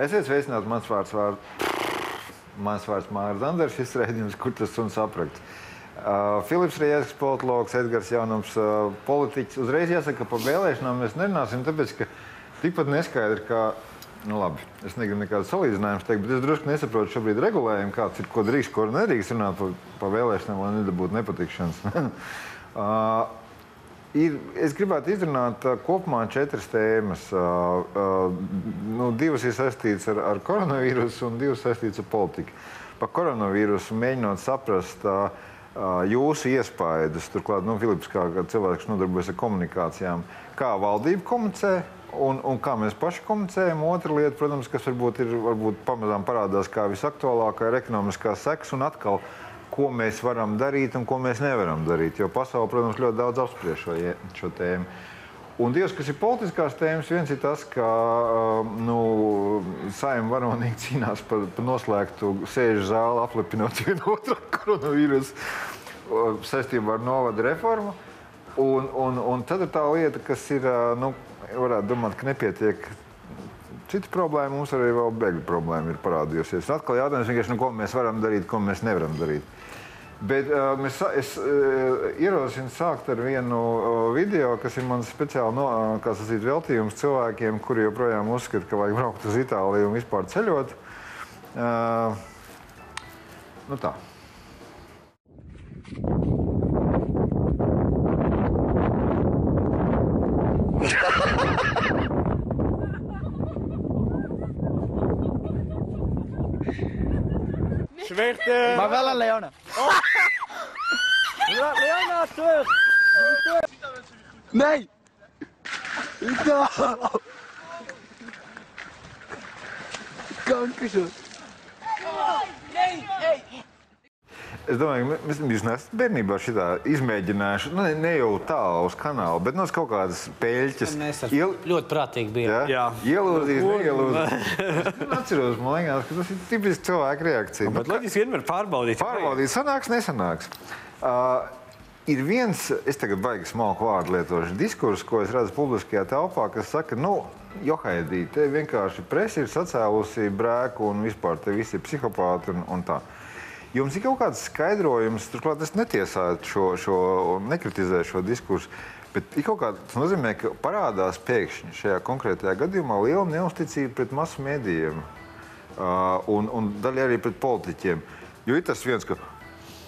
Esiet sveicināti, mans vārds vārds. Mans vārds Mārcis Zanders, šis rēdījums, kur tas suns aprakts. Uh, Filips Riegs, politologs, Edgars Jaunums, uh, politiķis. Uzreiz jāsaka, ka par vēlēšanām mēs nerunāsim, tāpēc, ka tikpat neskaidri, ka, nu labi, es negribu nekādu salīdzinājumu teikt, bet es drusku nesaprotu šobrīd regulējumu, kāds ir, ko drīkst, ko nedrīkst runāt par, par vēlēšanām, lai nedabūtu nepatikšanas. uh, Ir, es gribētu izrunāt kopumā četras tēmas. Nu, divas ir saistītas ar, ar koronavīrusu, un divas saistītas ar politiku. Par koronavīrusu mēģinot saprast jūsu iespaidus. Turklāt, nu, Filips, kā, cilvēks, kas nodarbojas ar komunikācijām, kā valdība komunicē. Un, un kā mēs paši komunicējam, otra lieta, protams, kas varbūt ir varbūt pamazām parādās kā visaktuālākā, ir ekonomiskā seks un atkal ko mēs varam darīt un ko mēs nevaram darīt. Jo pasaule, protams, ļoti daudz apspriež šo, šo tēmu. Un Dievs, kas ir politiskās tēmas, viens ir tas, ka nu, saimnieks varonīgi cīnās par, par noslēgtu sēžu zāli, aplepinot vienu otru koronavīrusu saistībā ar novada reformu. Un, un, un tad ir tā lieta, kas ir, nu, varētu domāt, ka nepietiek Cita problēma mums arī vēl bēgļu problēma ir parādījusies. Atkal jautājums vienkārši, nu, ko mēs varam darīt, ko mēs nevaram darīt. Bet uh, mēs, es uh, ierosinu sākt ar vienu uh, video, kas ir mans speciāli no, uh, sacīt, veltījums cilvēkiem, kuri joprojām uzskata, ka vajag braukt uz Itāliju un vispār ceļot. Uh, nu tā. Wel aan Leona. Ja, Leona, terug! Nee! No! Kankerzoen. Es domāju, ka mēs neesam bērnībā šitā izmēģinājuši. Nu, ne, ne jau tā uz kanāla, bet no nu, kaut kādas ar Iel... ļoti prātīgi bijām. Ja? Ielūzīt, neielūzīt. es atceros, man liekas, ka tas ir tipisks cilvēka reakcija. Bet nu, loģiski vienmēr pārbaudīt. Pārbaudīt, sanāks, nesanāks. Uh, ir viens, es tagad baigi smalku vārdu lietošu diskursu, ko es redzu publiskajā telpā, kas saka, nu, Johaidī, te vienkārši presa ir sacēlusi brēku un vispār te visi ir psihopāti un, un tā. Jums ir kaut kāds skaidrojums, turklāt es netiesāju šo, šo nekritizēju šo diskursu, bet ir kaut kāda, tas nozīmē, ka parādās pēkšņi šajā konkrētajā gadījumā liela neusticība pret masu mēdījiem uh, un, un daļai arī pret politiķiem. Jo ir tas viens, ka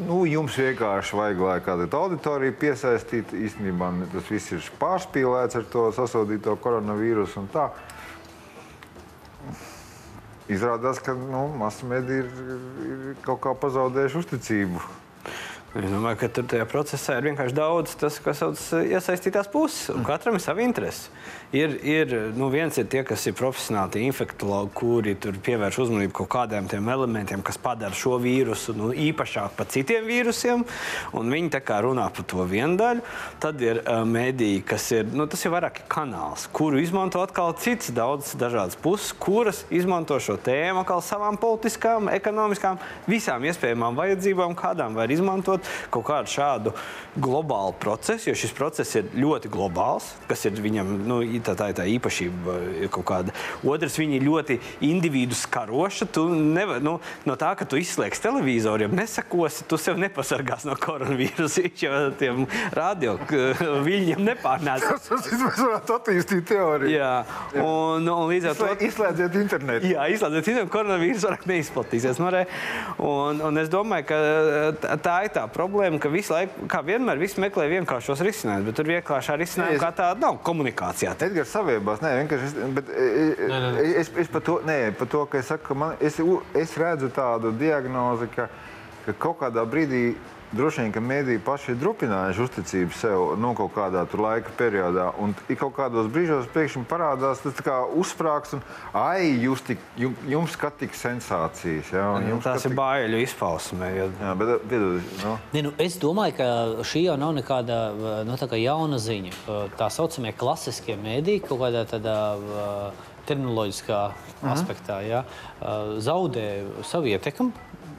nu, jums vienkārši vajag, lai kāda auditorija piesaistītu. Īstenībā tas viss ir pārspīlēts ar to sasodīto koronavīrusu un tā. Izrādās, ka nu, masmediji ir, ir kaut kā pazaudējuši uzticību. Es domāju, ka tur tajā procesā ir vienkārši daudz tas, kas sauc iesaistītās puses, un katram ir savi interesi. Ir, ir, nu viens ir tie, kas ir profesionāli infektologi, kuri pievērš uzmanību kaut kādiem tiem elementiem, kas padara šo vīrusu nu, īpašāku par citiem vīrusiem. Viņi tā kā runā par to vienu daļu. Tad ir uh, mēdīji, kas ir, nu, tas ir vairāk kanāls, kuru izmanto atkal citas daudzas dažādas puses, kuras izmanto šo tēmu atkal savām politiskām, ekonomiskām, visām iespējamām vajadzībām, kādām var izmantot kaut kādu šādu globālu procesu, jo šis process ir ļoti globāls, kas ir viņam. Nu, tā, tā tā īpašība kaut kāda. Otrs, viņi ir ļoti individu skaroši. Tu nevar, nu, no tā, ka tu izslēgsi televizoru, ja nesakosi, tu sev nepasargās no koronavīrusa. Jau tiem radio viļņiem nepārnēs. Tas mēs varētu attīstīt teoriju. Jā, un, un līdz ar to izslēdziet internetu. Jā, izslēdziet internetu, koronavīrus vairāk neizplatīsies. Un, un es domāju, ka tā ir tā problēma, ka visu laiku, kā vienmēr, visi meklē vienkāršos risinājumus, bet tur vienkāršā risinājuma kā tāda nav komunikācijā. Edgars saviebās, nē, vienkārši es, bet, e, e, nē, nē. es, es par to, nē, par to, ka es saku, ka man, es, es redzu tādu diagnozi, ka, ka kaut kādā brīdī droši vien, ka mēdīji paši ir drupinājuši uzticību sev nu, kaut kādā laika periodā. Un kaut kādos brīžos pēkšņi parādās tas kā uzsprāgs, un ai, jūs tik, jums, jums kā tik sensācijas. Ja, jā, tās ir tik... baiļu izpausme. Ja... Jā, bet, piedod, no. Ne, nu, es domāju, ka šī jau nav nekāda nu, jauna ziņa. Tā saucamie klasiskie mēdīji kaut kādā tādā. Terminoloģiskā uh mhm. -huh. aspektā ja, zaudē savu ietekmi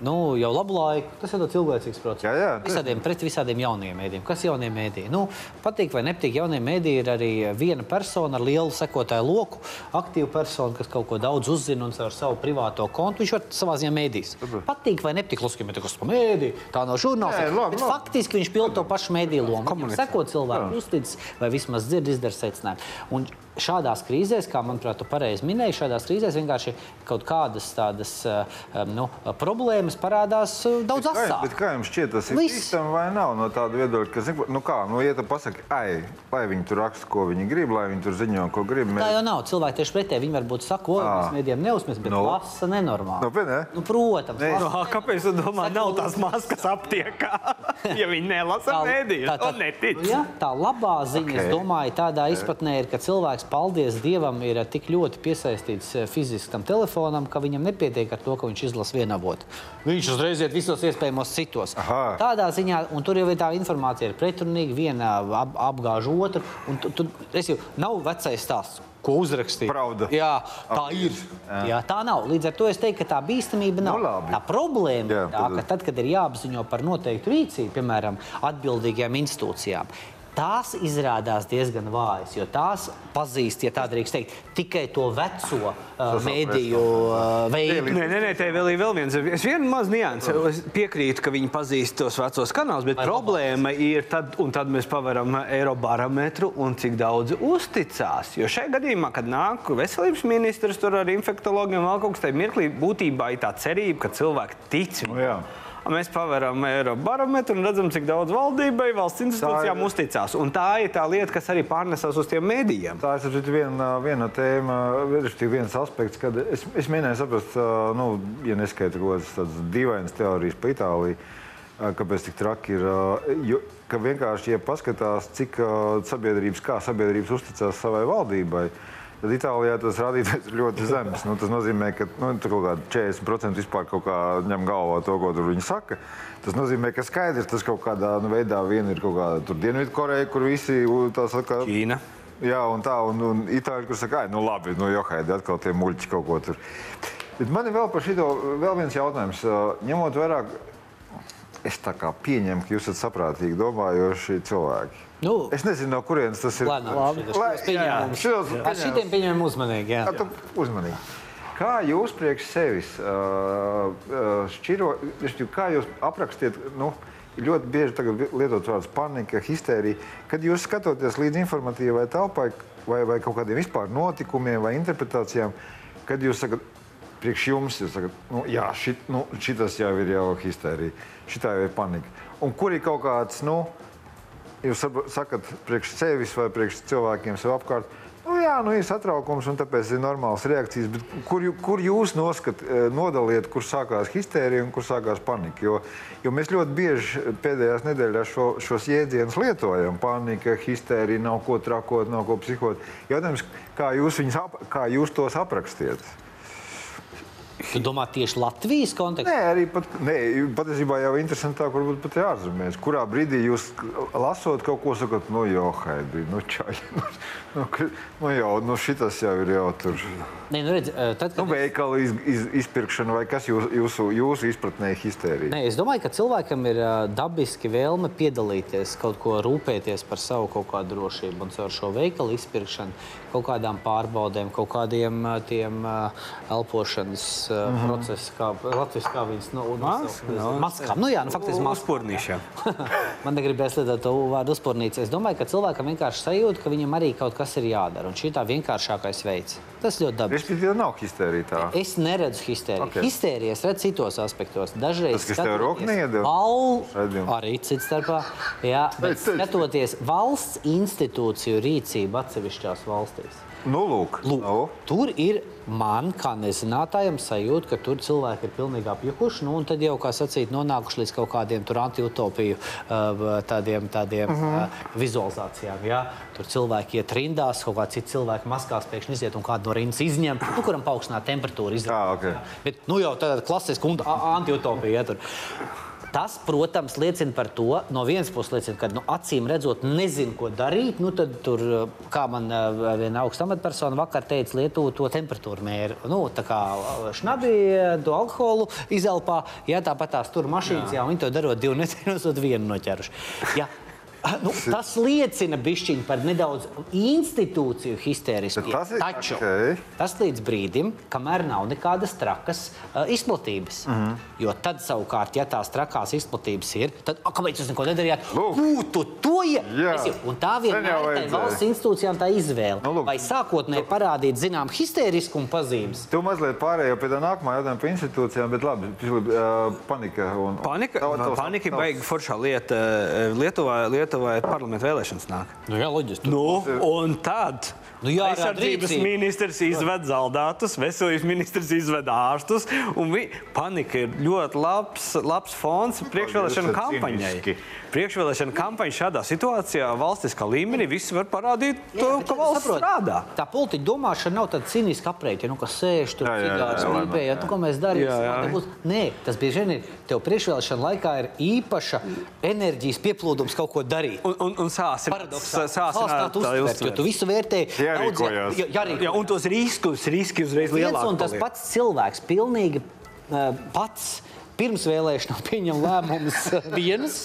nu, jau labu laiku. Tas ir ilglaicīgs process. Jā, jā, visādiem, pret visādiem jauniem mēdījiem. Kas jaunie mēdīji? Nu, patīk vai nepatīk, jaunie mēdīji ir arī viena persona ar lielu sekotāju loku, aktīva persona, kas kaut ko daudz uzzina un ar savu privāto kontu. Viņš var savā ziņā mēdīs. Patīk vai nepatīk, Luskim, ir tas mēdī, tā nav žurnālists. Nē, Bet labi. Faktiski viņš pild to pašu mēdīju lomu. Viņam seko cilvēku uzticas vai vismaz dzird, izdara secinājumu. Šādās krīzēs, kā manuprāt, tu pareizi minēji, šādās krīzēs vienkārši kaut kādas tādas eh, nu, problēmas parādās eh, daudz asāk. bet kā jums šķiet, tas ir ticami vai nav no tāda viedokļa, ka, zini, nu kā, nu, ja tu pasaki, ai, lai viņi tur raksta, ko viņi grib, lai viņi tur ziņo, ko grib, Tā jau nav. Cilvēki tieši pretēji. Viņi varbūt saka, ko mēs mēdījiem neuzmēs, bet Nu. lasa nenormāli. Nu, bet ne? Nu, protams, Ne. lasa. Ah, Kāpēc jūs domājat, nav tās maskas aptiekā? ja viņi nelasa mēdījus, un netic. Nu, jā, tā labā ziņa, okay. es domāju, tādā izpratnē ir, ka cilvēks, paldies Dievam, ir eh, tik ļoti piesaistīts eh, fiziski tam telefonam, ka viņam nepietiek ar to, ka viņš izlasa vienu avotu. Viņš uzreiz iet visos iespējamos citos. Aha. Tādā ziņā, un tur jau tā informācija ir pretrunīga, viena ap, apgāž otru. un Tu, tu, es jau nav vecais stāsts. Ko uzrakstīt? Pravda. Jā, tā ir. Jā. Jā, tā nav. Līdz ar to es teiktu, ka tā bīstamība nav. Nu, labi. tā problēma ir tā, tad- ka tad, kad ir jāapziņo par noteiktu rīcību, piemēram, atbildīgajām institūcijām, tās izrādās diezgan vājas, jo tās pazīst, ja tā drīkst teikt, tikai to veco uh, mēdīju uh, veidu. Nē, nē, nē, te vēl ir vēl viens. Es vienu mazu niansu. Es piekrītu, ka viņi pazīst tos vecos kanālus, bet Vai problēma ir tad, un tad mēs pavaram Eirobarometru un cik daudz uzticās. Jo šajā gadījumā, kad nāk veselības ministrs tur ar infektologiem, vēl kaut kas tāds mirklī, būtībā ir tā cerība, ka cilvēki tic. Nu, jā. Mēs pavērām Eirobarometru un redzam, cik daudz valdībai, valsts institūcijām ir- uzticās. Un tā ir tā lieta, kas arī pārnesās uz tiem mēdījiem. Tā ir viena, viena tēma, viens aspekts, kad es, es mēģināju saprast, nu, ja neskaita kaut kādas dīvainas teorijas par Itāliju, kāpēc tik traki ir. Jo, ka vienkārši, ja paskatās, cik sabiedrības, kā sabiedrības uzticās savai valdībai, tad Itālijā tas rādītājs ir ļoti zems. Nu, tas nozīmē, ka nu, kaut kādi 40% vispār kaut kā ņem galvā to, ko tur viņi saka. Tas nozīmē, ka skaidrs, tas kaut kādā nu, veidā vien ir kaut kāda Dienvidkoreja, kur visi u, tā saka, Ķīna. Jā, un tā, un, un itāļi, kurš saka, "Ai, nu labi, nu johaidi, atkal tie muļķi kaut ko tur. Bet man ir vēl par šito vēl viens jautājums. Ņemot vērā, es tā kā pieņemu, ka jūs esat saprātīgi domājoši cilvēki. Nu, Es nezinu, no kurienes tas ir. Šitos Lai- pieņēmumus. jā, šitos Ar šitiem pieņemam uzmanīgi. Jā. Jā, uzmanīgi. Kā jūs priekš sevis uh, uh, šķiro, kā jūs aprakstiet, nu, ļoti bieži lietot vārdus panika, histērija, kad jūs skatoties līdz informatīvai telpai vai, vai kaut kādiem vispār notikumiem vai interpretācijām, kad jūs sakat, priekš jums, jūs sakat, nu, jā, šit, nu, šitas jau ir jau histērija, šitā ir panika. Un kur ir kaut kāds, nu, jūs sakat priekš sevis vai priekš cilvēkiem sev apkārt. Nu, jā, nu, ir satraukums, un tāpēc ir normāls reakcijas. Bet kur, kur jūs noskat, eh, nodaliet, kur sākās histērija un kur sākās panika? Jo, jo mēs ļoti bieži pēdējās nedēļās šo, šos jēdzienus lietojam. Panika, histērija, nav ko trakot, nav ko psihot. Jautājums, kā jūs, viņus ap, kā jūs tos aprakstiet? Tu domā tieši Latvijas kontekstā? Nē, arī pat, nē, patiesībā jau interesantāk, varbūt pat ārzemēs. Kurā brīdī jūs lasot kaut ko, sakat, nu, jau haidī, nu, čaļi, nu, nu, jau, nu, šitas jau ir jau tur. Nē, nu redz, eh, tad, Nu, veikala iz, iz, izpirkšana vai kas jūs, jūsu, jūsu izpratnē ir histērija? Nē, es domāju, ka cilvēkam ir ā, dabiski vēlme piedalīties, kaut ko rūpēties par savu kaut kādu drošību. Un caur šo veikalu izpirkšanu, kaut kādām pārbaudēm, kaut kādiem ā, tiem elpošanas uh -huh. procesiem, kā Latvijas kā viņas Maska, nu, maskām. Nu, jā, nu, faktiski maskām. Man negribēs lietot to vārdu uzpūrnīca. Es domāju, ka cilvēkam vienkārši sajūta, ka viņam arī kaut kas ir jādara. Un šī ir tā vienkāršākais veids. Tas ļoti dabiski. Respektīvi, nav histērija tā. Es neredzu histēriju. Ok. Okay. Histēriju es redzu citos aspektos. Dažreiz Tas, kas tev roku? Val... Raidījumu. Arī cits starpā. Jā, bet skatoties valsts institūciju rīcību atsevišķās valstīs. Nu, lūk, Lūk, nu, Tur ir man, kā nezinātājam, sajūta, ka tur cilvēki ir pilnīgi apjukuši. Nu, un tad jau, kā sacīt, nonākuši līdz kaut kādiem tur antiutopiju uh, tādiem, tādiem uh -huh. uh, vizualizācijām. Ja? Tur cilvēki iet rindās, kaut kā citi cilvēki maskās pēkšņi iziet un kādu no rindas izņem, nu, kuram paaugstināt temperatūru. Izrādās, Jā, ok. Bet nu, jau tāda klasiska antiutopija. Ja, tur. Tas, protams, liecina par to, no vienas puses, liecina, ka nu, acīm redzot, nezinu, ko darīt. Nu, tad, tur, uh, kā man uh, viena augsta amatpersona vakar teica, Lietuva to temperatūru mēra. Nu, tā kā šnabi to alkoholu izelpā, ja tāpat tās tur mašīnas, jā. jā, viņi to darot divu nedēļu, un vienu noķeruši. Ja, Nu, tas liecina bišķiņ par nedaudz institūciju histērisku. Tas ir- Taču okei. tas līdz brīdim, kamēr nav nekādas trakas uh, izplatības. Mm Mhm. -hmm. Jo tad, savukārt, ja tās trakās izplatības ir, tad a, kāpēc jūs neko nedarījāt? Būtu to ja! Jau- Un tā vienmēr ir valsts institūcijām tā izvēle. Nu, lūk. Vai sākotnēji parādīt, zinām, histēriskumu pazīmes. Tu mazliet pārējo pie tā nākamā jautājuma par institūcijām, bet labi, uh, panika. Un, Panika, Tava- tavs- panika ir tavs- beigas foršā lieta. Eh, Lietuvā, Lietuvā ir parlamenta vēlēšanas nāk. Nu, jā, loģiski. Nu, un tad Nu, jā, aizsardzības ministrs izved zaldātus, veselības ministrs izved ārstus. un vi- Panika ir ļoti labs, labs fons priekšvēlēšana Jūs esat kampaņai. Priekšvēlēšana kampaņa šādā situācijā valstiskā līmenī visi var parādīt to, bet ka valsts saprot, strādā. Tā politiķa domāšana nav tāda cīniska aprēķina, nu, kas sēž tur, Jā, jā, jā, cigārs jā, lai līpē, ja, nu, ko mēs darīsim. Jā, jā. Nē, tas bieži vien ir. Tev priekšvēlēšana laikā ir īpaša enerģijas pieplūdums kaut ko darīt. Un, un, un sāsim, tā uztvert, jo tu visu vērtēji. Jārīkojās. Jā, jārīkojās. Jā, un tos riskus, riski uzreiz viens lielāki. un tas pats cilvēks pilnīgi uh, pats. Pirms vēlēšanām pieņem lēmumus vienas,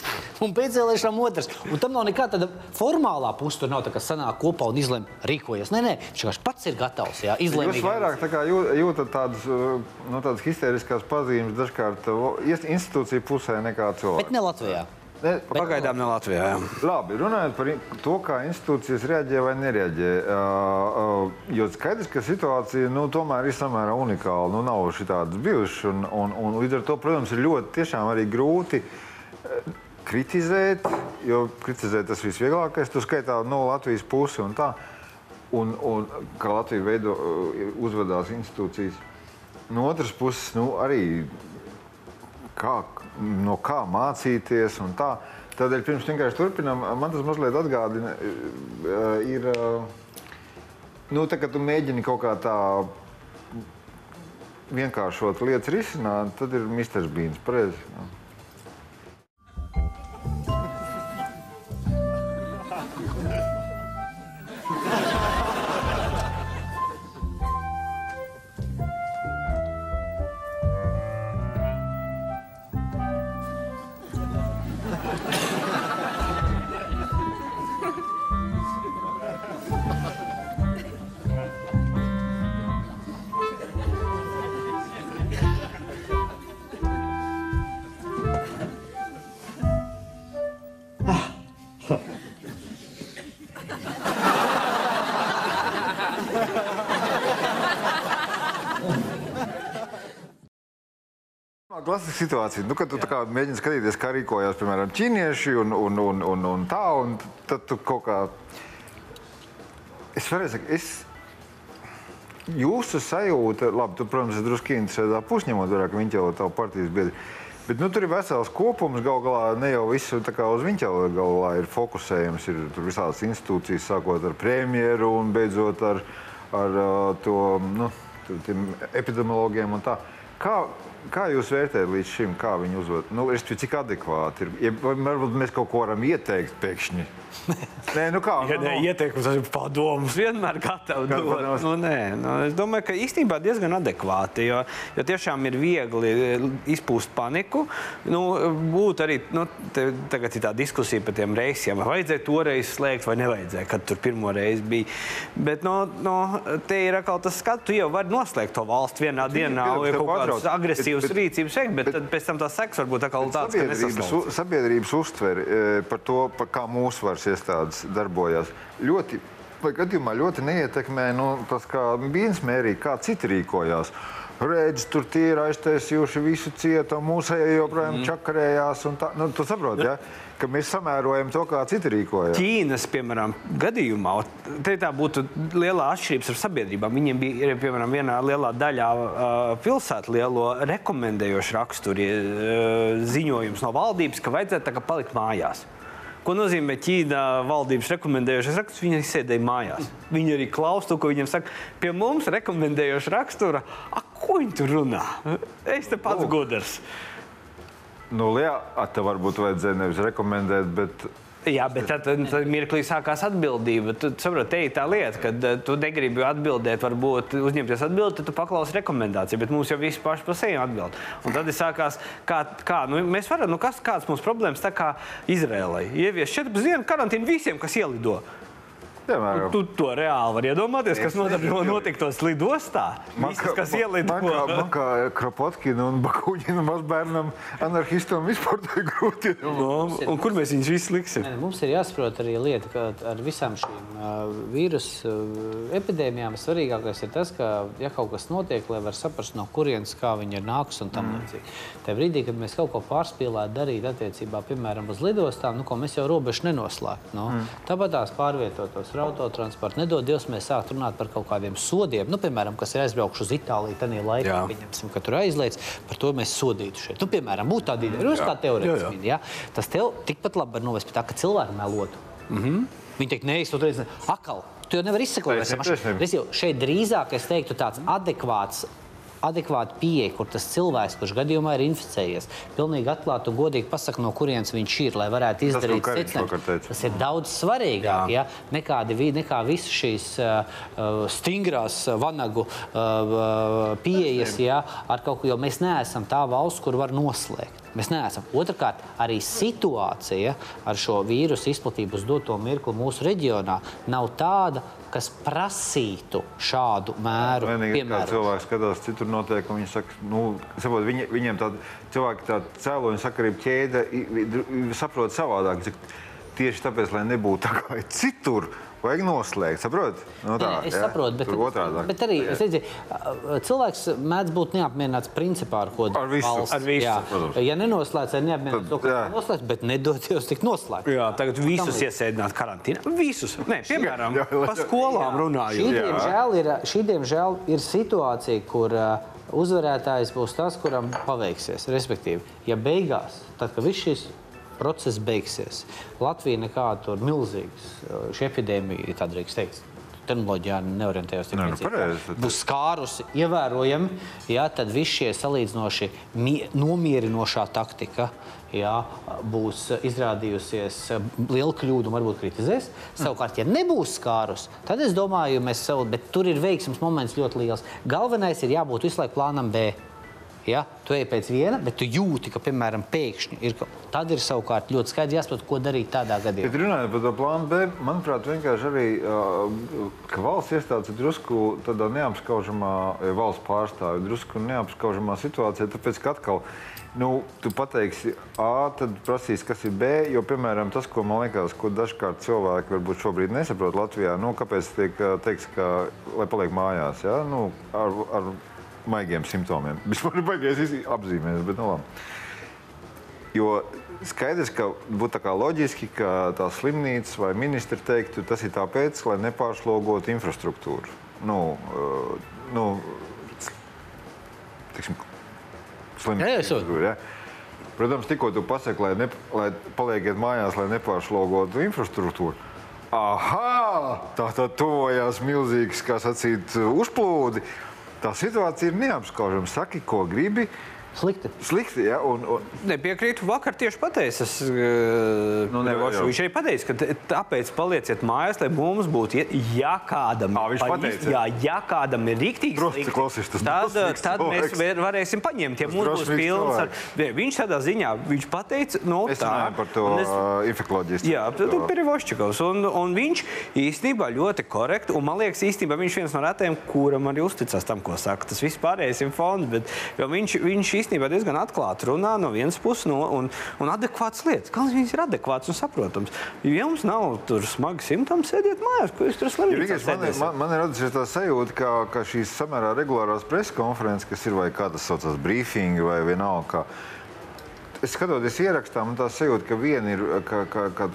un pēc vēlēšanām otrs. Un tam nav nekāda formālā puse. Tur nav tā, ka sanāk kopā un izlemj rīkojas. Nē, nē, viņš vienkārši pats ir gatavs. Jā, Jūs izlēmīgi. vairāk tā kā jū- jūtat tādas, nu, tādas histēriskas pazīmes dažkārt institūciju pusē nekā Bet cilvēku. ne Latvijā. Ne, Pagaidām ne Latvijā. Jā. Labi, runājot par to, kā institūcijas reaģē vai nereaģē. Uh, uh, jo skaidrs, ka situācija nu, tomēr ir samērā unikāla. Nu, nav šādas bijušas. Un, un, un līdz ar to, protams, ir ļoti tiešām arī grūti uh, kritizēt, jo kritizēt tas visvieglākais. Tu skaitā no Latvijas puses un tā. Un, un kā Latvija veido, uzvedās institūcijas. No otras puses, nu, arī kā, no kā mācīties un tā. Tādēļ pirms vienkārši turpinām, man tas mazliet atgādina, eh, ir, eh, nu, tā, kad tu mēģini kaut kā tā vienkāršot lietas risināt, tad ir Mr. Beans. Pareizi. Situācija, nu, kad tu kā mēģini skatīties, kā rīkojās piemēram ķīnieši un, un, un, un, un tā, un tad tu kaut kā. Es varēju teikt, es. Jūsu sajūta, labi, tu, protams, ir drusku interesētā pusņemot, vairāk viņš jau ir tavu partijas biedri. Bet nu, tur ir vesels kopums, gal galā ne jau kā uz viņš jau gal galā ir fokusējams. Ir tur visādas institūcijas, sākot ar premjeru un beidzot ar, ar to nu, epidemiologiem un tā. Kā, kā jūs vērtējat līdz šim, kā viņi uzvedas? Nu, es domāju, cik adekvāti ir. Ja, vai varbūt mēs kaut ko varam ieteikt pēkšņi. Nē, nu kā? Ja nu, ne, nu. ieteikums, tas ir padomus vienmēr gatavi dot. Nu, nē, nu, es domāju, ka īstenībā diezgan adekvāti, jo, jo tiešām ir viegli eh, izpūst paniku. Nu, būtu arī nu, te, tagad ir tā diskusija par tiem reisiem, vai vajadzēja toreiz slēgt vai nevajadzēja, kad tur pirmo reizi bija. Bet no, no, te ir atkal tas skats, tu jau vari noslēgt to valstu vienā dienā, tev kaut kādas pārtrauc. Agresīvas Bet- rīcības veikt, bet, bet tad pēc tam tās seks varbūt atkal tāds, ka u- sabiedrības uztveri e, par to, par kā mūsu varas iestādes darbojas, ļoti, vai gadījumā ļoti neietekmē nu, tas, kā viens mērīja, kā citi rīkojās. Redz, tur tie ir aiztaisījuši visu cietu, mūsēji joprojām mm. čakarējās. un Tā, nu, tu saproti, ja? Ka mēs samērojam to, kā citi rīkojas. Ķīnas, piemēram, gadījumā, te tā būtu liela atšķirība ar sabiedrībām. Viņiem bija, ir, piemēram, vienā lielā daļā pilsētu lielo rekomendējošu raksturu uh, ziņojums no valdības, ka vajadzētu tā kā palikt mājās. Ko nozīmē Ķīna valdības rekomendējošais raksturs? Viņi sēdēja mājās. Viņi arī klausās to, ko viņiem saka. Pie mums rekomendējoša rakstura, a, ko viņi tur runā? Es te pats gudrs. Nu, jā, a, te varbūt vajadzēja nevis rekomendēt, bet Jā, bet tad, tad mirklī sākās atbildība. Tu saproti, te ir tā lieta, ka uh, tu negribi atbildēt, varbūt uzņemties atbildību, tad tu paklausi rekomendāciju. Bet mums jau viss paši par sevi atbild. Un tad ir sākās, kā, kā nu, mēs varam, nu, kas, kādas mums problēmas, tā kā Izrēlai. Ievies 14 dienu karantīnu visiem, kas ielido. Piemēram, Tu to reāli vari iedomāties, kas notiktos lidostā. Visas, kas ielido. Man kā, Kropotkina un Bakuņina mazbērnam, anarchistam vispār tā ir grūti. Nu, un kur mēs viņus visus liksim? Nē, Mums ir jāsaprot arī lieta, ka ar visām šīm uh, vīrusu uh, epidēmijām svarīgākais ir tas, ka, ja kaut kas notiek, lai var saprast, no kurienes kā viņi ir nākusi un tam līdzīgi. Tajā brīdī, kad mēs kaut ko pārspīlētu darīt attiecībā, piemēram, uz lidostām, nu, ko mēs jau robežu nenoslēgtu. Nu, Tāpat tās pārvietotos ar autotransportu. Nedod Dievs, mēs sāktu runāt par kaut kādiem sodiem, nu, piemēram, kas ir aizbraukuši uz Itāliju, tad ir laikā, pieņemsim, ka tur aizliedz, par to mēs sodītu šeit. Nu, piemēram, būtu tāda ideja, Rus, kā teorētiski. Ja? Tas tev tikpat labi var novest pie tā, ka cilvēki melotu. Mm -hmm. Viņi teikt, nē, es to reizi akal. Tu jau nevari izsekot. Taisnība. Es jau šeit drīzāk es teiktu tāds adekvāts. Adekvāta pieeja, kur tas cilvēks, kurš gadījumā ir inficējies, pilnīgi atklāti un godīgi pasakā, no kurienes viņš ir, lai varētu izdarīt vakar teica. Tas ir daudz svarīgāk ja? nekā, nekā visas šīs uh, uh, stingrās uh, vanagu uh, uh, pieejas, ja? ar kaut ko, jo mēs neesam tā valsts, kur var noslēgt. Mēs neesam. Otrakārt, arī situācija ar šo vīrusu izplatību uz doto mirkli mūsu reģionā nav tāda, kas prasītu šādu mēru. Vienīgi, kā cilvēks skatās, citur notiek, un viņi saka, nu, saprot, viņi, viņiem tāda cilvēka tā cēloņa sakarība ķēde saprot savādāk. Tieši tāpēc, lai nebūtu tā kā citur, vajag noslēgt. Saprot? Nu, tā, Nē, es ja? saprotu, bet, Tur otrādāk. bet arī es redzu, cilvēks mēdz būt neapmierināts principā ar ko Ar visu. valsts. Ar visu, Jā. protams. Ja nenoslēdz, tad neapmierināts to, jā. noslēdz, bet nedod Dievs tik noslēgt. Jā, tagad visus iesēdināt karantīnā. Visus. Nē, piemēram, Jā, jā, par jā. skolām Šī, runājot. diemžēl, ir, šī diemžēl ir situācija, kur uh, uzvarētājs būs tas, kuram paveiksies. Respektīvi, ja beigās, tad, kad viss šis process beigsies, Latvija nekāda tur milzīgas, uh, šī epidēmija, tā drīkst teikt. Terminoloģijā neorientējos Nē, nu, pareizi. Būs skārusi ievērojami, jā, tad viss šie salīdzinoši mie- nomierinošā taktika jā, būs izrādījusies eh, liela kļūda un varbūt kritizēs. Savukārt, ja nebūs skārus, tad es domāju, mēs savu, bet tur ir veiksmes moments ļoti liels. Galvenais ir jābūt visu laiku plānam B. Ja? Tu ej pēc viena, bet tu jūti, ka, piemēram, pēkšņi ir Tad ir savukārt ļoti skaidrs jāsaprot, ko darīt tādā Bet gadījumā. runājot par to plānu B, manuprāt, vienkārši arī, uh, valsts iestādes ir drusku tādā neapskaužamā, ja valsts pārstāvja drusku neapskaužamā situācijā, tāpēc, ka atkal, nu, tu pateiksi A, tad prasīs, kas ir B, jo, piemēram, tas, ko man liekas, ko dažkārt cilvēki varbūt šobrīd nesaprot Latvijā, nu, kāpēc tiek teikts, ka, lai paliek mājās, ja? nu, ar, ar maigiem simptomiem. Vispār ir baigais apzīmēs, bet nu labi. Jo skaidrs, ka būtu loģiski, ka tā slimnīca vai ministri teiktu, tas ir tāpēc, lai nepārslogotu infrastruktūru. Nu, uh, nu, tiksim, slimnīca. Jā, jā. Ja? Protams, tikko tu pasaki, lai, ne, lai paliekiet mājās, lai nepārslogotu infrastruktūru. Aha! Tā tad tuvojās milzīgs, kā sacīt, uzplūdi. Tā situācija ir neapskaužama. Saki, ko gribi. Slikti. Slikti, ja? Un, un, Nepiekrītu. Vakar tieši pateicu, es, Nu, nu, nevar jau. viņš arī pateica, ka tāpēc palieciet mājās, lai mums būtu, ja kādam, Ā, viņš pa- pateica? jā, ja kādam ir rīktīgi tad, drosmīgs tad mēs varēsim paņemt. Ja mums būs pilns ar, viņš tādā ziņā, viņš pateica, no es tā. par to es- infekloģistu. Jā, tad ir Perivošķikovs. Un, un viņš īstenībā ļoti korekti. Un man liekas, īstenībā viņš viens no retiem, kuram arī uzticas tam, ko saka. Tas viss pārējais ir fonds. Bet jo viņš, viņš īstenībā diezgan atklāti runā no vienas puses no, un, un adekvāts lietas. Kādas viņas ir adekvātas un saprotamas? Ja jums nav tur smagi simptomi, sēdiet mājās, ko jūs tur Ja, slimnīcā vienkārši man, man, man ir radusies tā sajūta, ka, ka šīs samērā regulārās preses konferences, kas ir vai kā tas saucās, brīfingi vai vienalga. Es skatoties ierakstā, man tā sajūta, ka viena ir ka, ka, ka,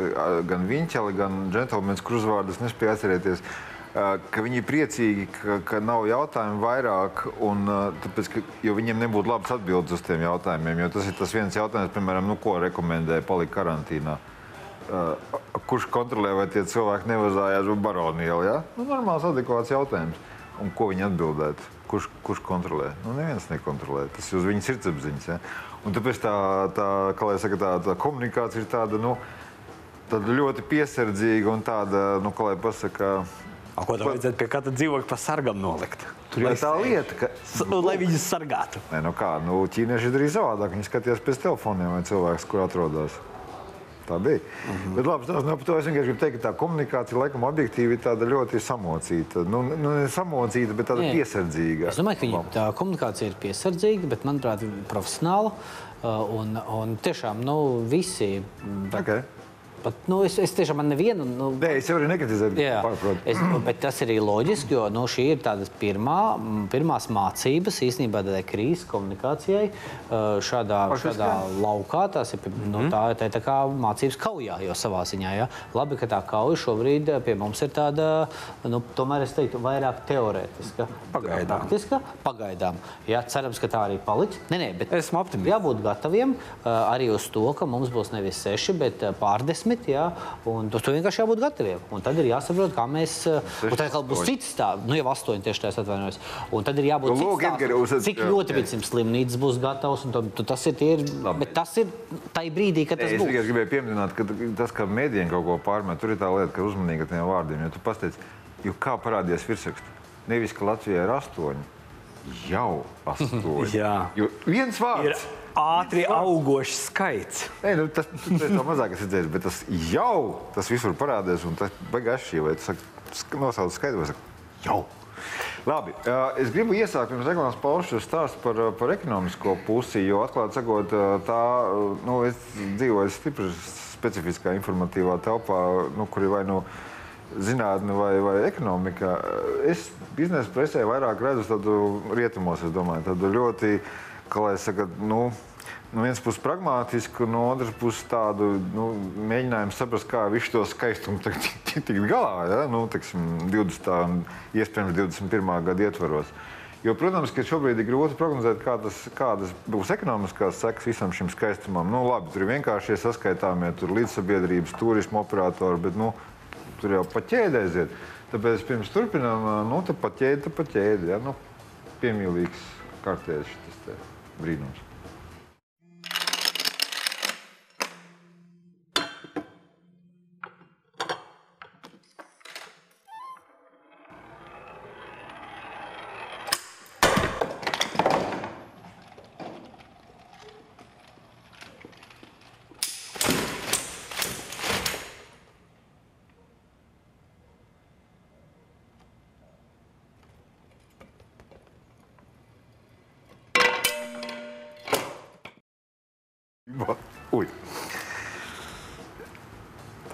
gan Viņķeli, gan Džentlmenis Krusvārdus nespēja atcerēties. ā, Ka viņi ir priecīgi, ka, ka nav jautājumu vairāk, un, ā, tāpēc, ka, jo viņiem nebūtu labas atbildes uz tiem jautājumiem. Jo tas ir tas viens jautājums, piemēram, nu, ko rekomendē palikt karantīnā. Uh, kurš kontrolē, vai tie cilvēki nevazājās uz baronielu? Ja? Nu, normāls, adekvāts jautājums. Un ko viņi atbildētu? Kurš, kurš kontrolē? Nu, neviens nekontrolē. Tas ir uz viņas sirdsapziņas. Ja? Un tāpēc tā, tā, saka, tā, tā komunikācija ir tāda, nu, tāda ļoti piesardzīga un tāda, nu, kā lai pasaka, A, ko tam vajadzētu pie katra dzīvokļa pa sargam nolikt? Tur jau tā lieta, ka, S- Lai viņus sargātu. Nē, nu kā, nu, ķīnieši darīja savādāk. Viņi skatījās pēc telefoniem, vai cilvēks, kur atrodas. Tā bija. Mm Mhm. -hmm. Bet, labi, tas, nu, par to es vienkārši gribu teikt, ka tā komunikācija, laikam, objektīvi ir tāda ļoti samocīta. Nu, nu ne samocīta, bet tāda Nē. piesardzīga. Es domāju, ka viņa, tā komunikācija ir piesardzīga, bet, manuprāt, profesionāla. uh, Un, un tiešām nu, visi. mm, Pat, Okay. Pat, nu, es, es tiešām nevienu. Nu, Nē, es jau arī nekritizēju. Jā, es, bet tas ir arī loģiski, jo nu, šī ir tādas pirmā, pirmās mācības īstenībā tādai krīzes komunikācijai. Šādā, Faktiski, šādā laukā tas ir, nu, tā, tā ir tā kā mācības kaujā jau savā ziņā. Ja? Labi, ka tā kauja šobrīd pie mums ir tāda, nu, tomēr es teiktu, vairāk teorētiska. Pagaidām. Praktiska, pagaidām. Jā, cerams, ka tā arī paliks. Nē, nē, bet Esmu optimists. jābūt gataviem arī uz to, ka mums būs nevis seši, bet pārdesmit. Jā, un uz to vienkārši jābūt gataviem. Un tad ir jāsaprot, kā mēs. Uh, un tad būs cits stāvs, nu jau astoņi tieši tāds atvainojos. Un tad ir jābūt Nu, cits uz- cik ļoti vicim slimnīcas būs gatavs. un tad- Tas ir, ir, bet tas ir tai brīdī, kad tas Es tikai būs. gribēju pieminēt, ka tas, ka mēdījiem kaut ko pārmet, tur ir tā lieta, ka uzmanīgi ar tiem vārdiem. Jo tu pastāstīji, jo kā parādījās virsraksts, nevis ka Latvijā ir astoņi, jau astoņi. Jā. Jo viens Ir vārds. Ātri augošs skaits. Nē, nu, tas ir mazāk redzējis, bet tas jau tas visur parādās. Un tas beigās šī vai tas nosauc skaidru vai saka, jau. Labi, es gribu iesākt pirms reklāmas paušas stāstu par, par ekonomisko pusi, jo atklāti sakot, tā, nu, es dzīvoju stipri specifiskā informatīvā telpā, nu, kur ir vai nu zinātne vai, vai ekonomika. Es biznesa presē vairāk redzu tādu rietumos, es domāju, tādu ļoti, kā lai saka, nu, no vienas puses pragmātisku, no otras puses tādu nu, mēģinājumu saprast, kā visu to skaistumu tikt tik galā, ja? nu, teksim, 20. un iespējams 21. gada ietvaros. Jo, protams, ka šobrīd ir grūti prognozēt, kā tas, kādas būs ekonomiskās sekas visam šim skaistumam. Nu, labi, tur ir vienkārši saskaitāmie līdzsabiedrības, turismu operatori, bet nu, tur jau pa ķēdē aiziet. Tāpēc pirms turpinām, nu, tā pa ķēdi, tā pa ķēdi. Ja? Nu, piemīlīgs kārtējs šis te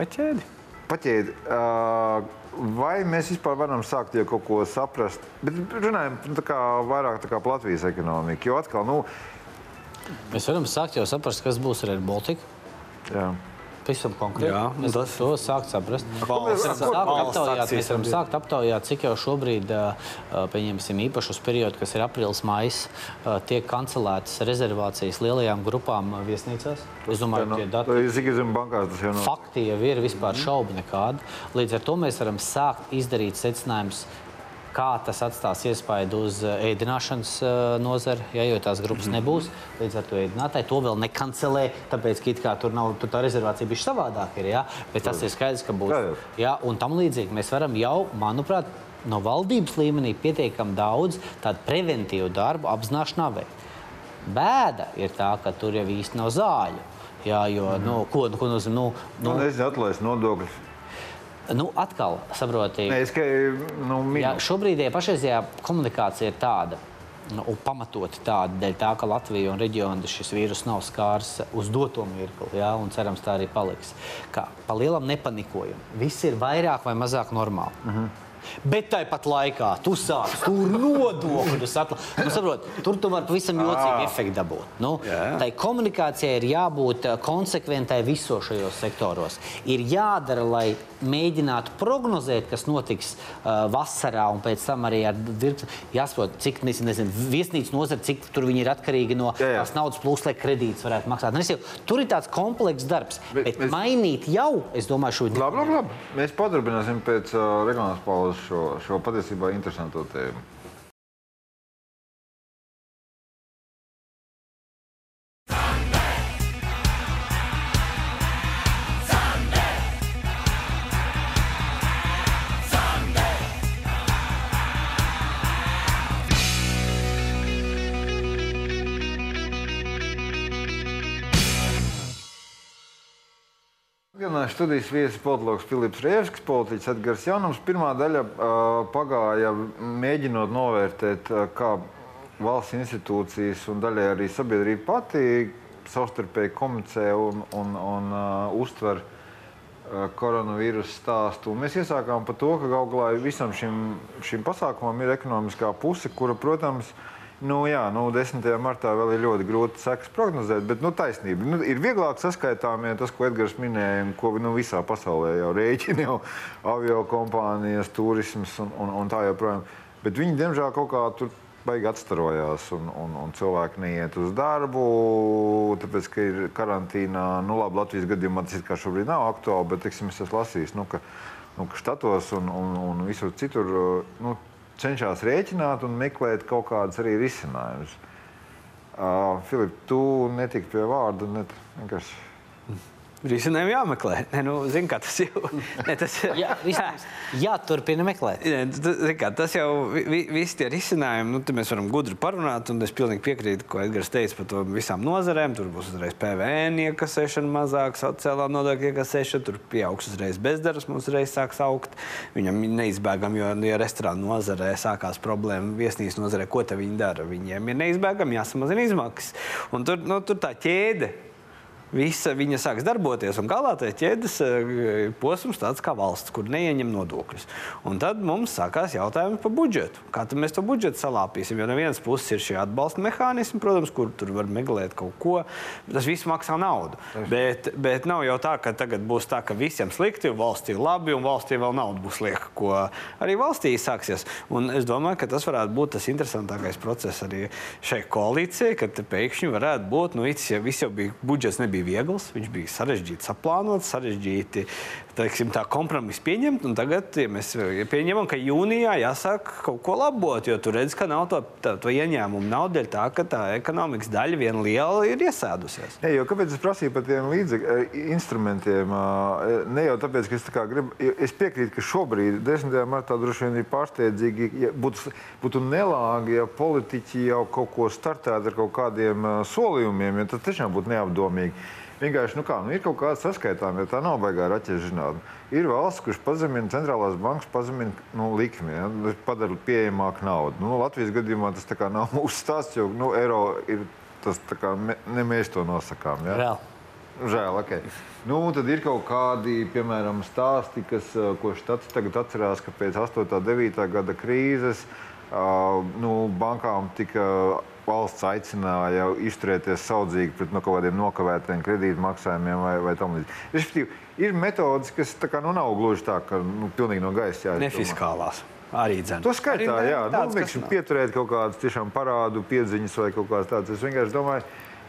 Paķēdi. paķēdi. Vai mēs vispār varam sākt jau kaut ko saprast? Bet runājam tā kā, vairāk tā kā Latvijas ekonomiku. Jo atkal, nu, Mēs varam sākt jau saprast, kas būs ar Air Baltica. jā. Pavisam konkrēti. Jā, mēs tas- to sākt saprast. Valsts- Mēs varam sākt aptaujāt, mēs varam sākt aptaujāt, cik jau šobrīd, pieņemsim, īpašus periodu, kas ir aprīlis, maijs, tiek kancelētas rezervācijas lielajām grupām viesnīcās. Es domāju, ka tie dati Tas ir Zigzag bankās, tas jau nav. fakti jau ir vispār šaubu nekāda. Līdz ar to mēs varam sākt izdarīt secinājumus. Kā tas atstās iespaidu uz eh, ēdināšanas eh, nozari, ja, jo tās grupas Mhm. nebūs. Līdz ar to ēdinātāji to vēl nekancelē, tāpēc, ka kā tur, nav, tur tā rezervācija bija savādāka. Ir, ja? Bet tas ir skaidrs, ka būs. Jā, jā. Ja, un tam līdzīgi mēs varam jau, manuprāt, no valdības līmenī pietiekami daudz tādu preventīvu darbu apzināšanā veikt. Bēda ir tā, ka tur jau īsti nav zāļu. Jā, jo, Mhm. nu, ko, ko nozīmē? Nu, Nu, nu, nezinu, atlaist nodokļus. Nu, atkal, saprotiet, tikai nu. Jā, šobrīd ja pašreizējā komunikācija ir tāda. Nu, un pamatot tādu dēļ, tā, ka Latvija un reģiona šis vīrus nav skārs uz doto mirkli, jā, un cerams, tā arī paliks. Kā pa lielam nepanikojam. Viss ir vairāk vai mazāk normāli. Uh -huh. Bet tāpat laikā tu sāc tur nodokļus atlasīt. Nu, saprot, tur tu vari pavisam jocīgu efektu dabūt. Nu, Jā. tai komunikācijai ir jābūt eh, konsekventai visos šajos sektoros. Ir jādara, lai mēģinātu prognozēt, kas notiks uh, vasarā, un pēc tam arī ar virkni. Jāsaprot, cik nezinu, viesnīcas nozara, cik tur viņi ir atkarīgi no Jā, jā. tās naudas plūsmas, lai kredītus varētu maksāt. Nu, es jau, tur ir tāds komplekss darbs. Bet Bet, mēs- mainīt jau, es domāju, šo Labi, labi, labi. Mēs padarbināsim pēc uh, reklāmas pauzes šo, šo patiesībā interesanto tēmu. Studijas viesis politologs Filips Rievskis, politiķis Edgars Jaunums. Pirmā daļa pagāja mēģinot novērtēt, kā valsts institūcijas un daļai arī sabiedrība pati savstarpēji komunicē un, un, un uh, uztver koronavīrusa stāstu. Un mēs iesākām par to, ka galu galā visam šim, šim pasākumam ir ekonomiskā puse, kura, protams, Nu, jā, nu, 10. martā vēl ir ļoti grūti sekas prognozēt, bet nu, taisnība. Nu, ir vieglāk saskaitām, ja tas, ko Edgars minēja, un ko nu, visā pasaulē jau rēķina, jau avio kompānijas, turisms un, un, un tā joprojām. Bet viņi, diemžēl, kaut kā tur baigi atstarojās, un, un, un cilvēki neiet uz darbu, tāpēc, ka ir karantīnā. Nu, labi, Latvijas gadījumā tas kā šobrīd nav aktuāli, bet, teiksim, es esmu lasījis, nu, ka, nu, ka štatos un, un, un visur citur nu, cenšas rēķināt un meklēt kaut kādus arī risinājumus. Uh, Filip, tu netiki pie vārda, ne, vienkārši Risinājumi jāmeklē. Ne, nu, zin, tas jau ne, tas, jā, jā, turpina meklēt. Ne, tas, kā, tas jau vi, visi tie risinājumi, nu, mēs varam gudri parunāt. Es pilnīgi piekrītu, ko Edgars teica par to visām nozarēm. Tur būs uzreiz PVN iekasēšana mazāk, sociālā nodokļa iekasēšana, tur pieaugs uzreiz bezdarbs, mums uzreiz sāks augt. Viņam neizbēgami, jo, ja restorāna nozarē sākās problēma, viesnīs nozarē, ko viņi dara? Viņiem ir neizbēgami jāsamazina izmaksas. Un tur, nu, tur tā ķēde visa viņa sāks darboties. Un galā tā ķēdes eh, posms tāds kā valsts, kur neieņem nodokļus. Un tad mums sākās jautājumi par budžetu. Kā mēs to budžetu salāpīsim? Jo no vienas puses ir šie atbalsta mehānismi, protams, kur tur var meklēt kaut ko. Tas viss maksā naudu. Bet, bet nav jau tā, ka tagad būs tā, ka visiem slikti, un valstī labi, un valstī vēl nauda būs lieka, ko arī valstī sāksies. Un es domāju, ka tas varētu būt tas interesantākais process arī šai koalīcijai, kad pēkšņi varētu būt, nu, ja viss jau bija budžets nebija bija viegls, viņš bija sarežģīts, saplānots, sarežģīti teiksim, tā kompromisu pieņemt. Tagad ja mēs ja pieņemam, ka jūnijā jāsāk kaut ko labot, jo tur redz, ka nav to, tā, to ieņēmumu. Nav dēļ tā, ka tā ekonomikas daļa viena liela ir iesēdusies. Ne, jo, kāpēc es prasīju par tiem līdzekļiem, e, instrumentiem? E, ne jau tāpēc, ka es, tā gribu, es piekrītu, ka šobrīd, 10. martā, droši vien ir pārsteidzīgi, ja būtu, būtu nelāgi, ja politiķi jau kaut ko startētu ar kaut kādiem solījumiem, ja tas tiešām būtu neapdomīgi. Vienkārši nu kā, nu ir kaut kāda saskaitām, ja tā nav baigā raķešu zinātne. Ir valsts, kurš pazemina centrālās bankas pazemina nu, likmi, ja, padara pieejamāku naudu. Nu, Latvijas gadījumā tas nav mūsu stāsts, jo nu, eiro ir tas, kā, ne mēs to nosakām. Ja. Reāli. Žēl, ok. Nu, tad ir kaut kādi, piemēram, stāsti, kas, ko štats tagad atcerās, ka pēc 8. un 9. gada krīzes uh, nu, bankām tika valsts aicināja izturēties saudzīgi pret no nu, kaut kādiem nokavētiem kredītmaksājumiem vai, vai tam līdzīgi. Respektīvi, ir metodas, kas kā, nu, nav gluži tā, ka nu, pilnīgi no gaisa jāizdomā. Nefiskālās. Arī dzēna. To skaitā, arī, jā. Tāds, nu, vienkārši pieturēt kaut kādas tiešām parādu piedziņas vai kaut kādas tādas. Es vienkārši domāju,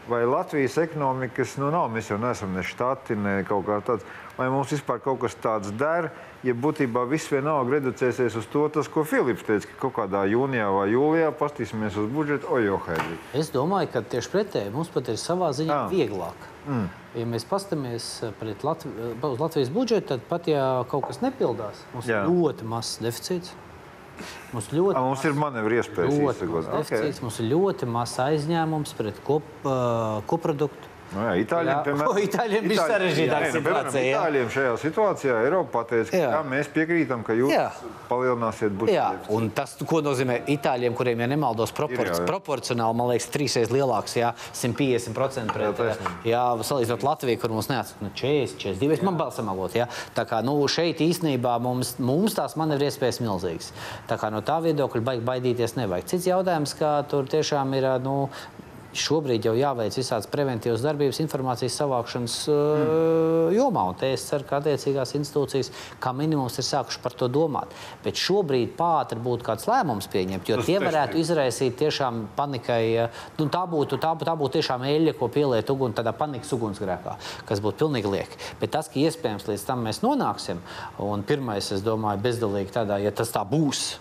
vai Latvijas ekonomikas, nu nav, mēs jau neesam ne štati, ne kaut kā tāds, vai mums vispār kaut kas tāds der, ja būtībā viss vienalga reducēsies uz to, tas, ko Filips teica, ka kaut kādā jūnijā vai jūlijā pastīsimies uz budžetu, ojo, Heidi. Es domāju, ka tieši pretēji mums pat ir savā ziņā Jā. vieglāk. Mm. Ja mēs paskatāmies Latvi uz Latvijas budžetu, tad pat ja kaut kas nepildās, mums Jā. ir ļoti mazs deficīts. Mums, ļoti A, mums ir manevru iespējas. Ļoti okay. mums ir ļoti mazs aizņēmums pret kop, koproduktu. Nu jā, Itāļiem, jā. Piemēram, Itāļiem bija sarežģītāka nu, situācija. Jā. Itāļiem šajā situācijā Eiropa pateica, ka jā. Jā, mēs piekrītam, ka jūs jā. palielināsiet budžetu. Un tas, ko nozīmē Itāļiem, kuriem, ja nemaldos, propor ir, jā, jā. proporcionāli, man liekas, trīsreiz lielāks, jā, 150% pret, jā, jā, salīdzinot Latviju, kur mums neatsaka nu, 40, 42, man bail samagot, jā. Tā kā, nu, šeit īstenībā mums, mums tās manevri iespējas milzīgas. Tā kā no tā viedokļa baigi baidīties nevajag. Cits jautājums, ka tur tiešām ir, nu, šobrīd jau jāveic visādas preventīvas darbības informācijas savākšanas mm. jomā. Un es ceru, ka attiecīgās institūcijas kā minimums ir sākušas par to domāt. Bet šobrīd pātri būtu kāds lēmums pieņemt, jo Tas tie varētu tešķi. izraisīt tiešām panikai. Nu, tā, būtu, tā, tā būtu tiešām eļļa, ko pieliet uguns tādā panikas ugunsgrēkā, kas būtu pilnīgi lieki. Bet tas, ka iespējams līdz tam mēs nonāksim, un pirmais, es domāju, bezdalīgi tādā, ja tas tā būs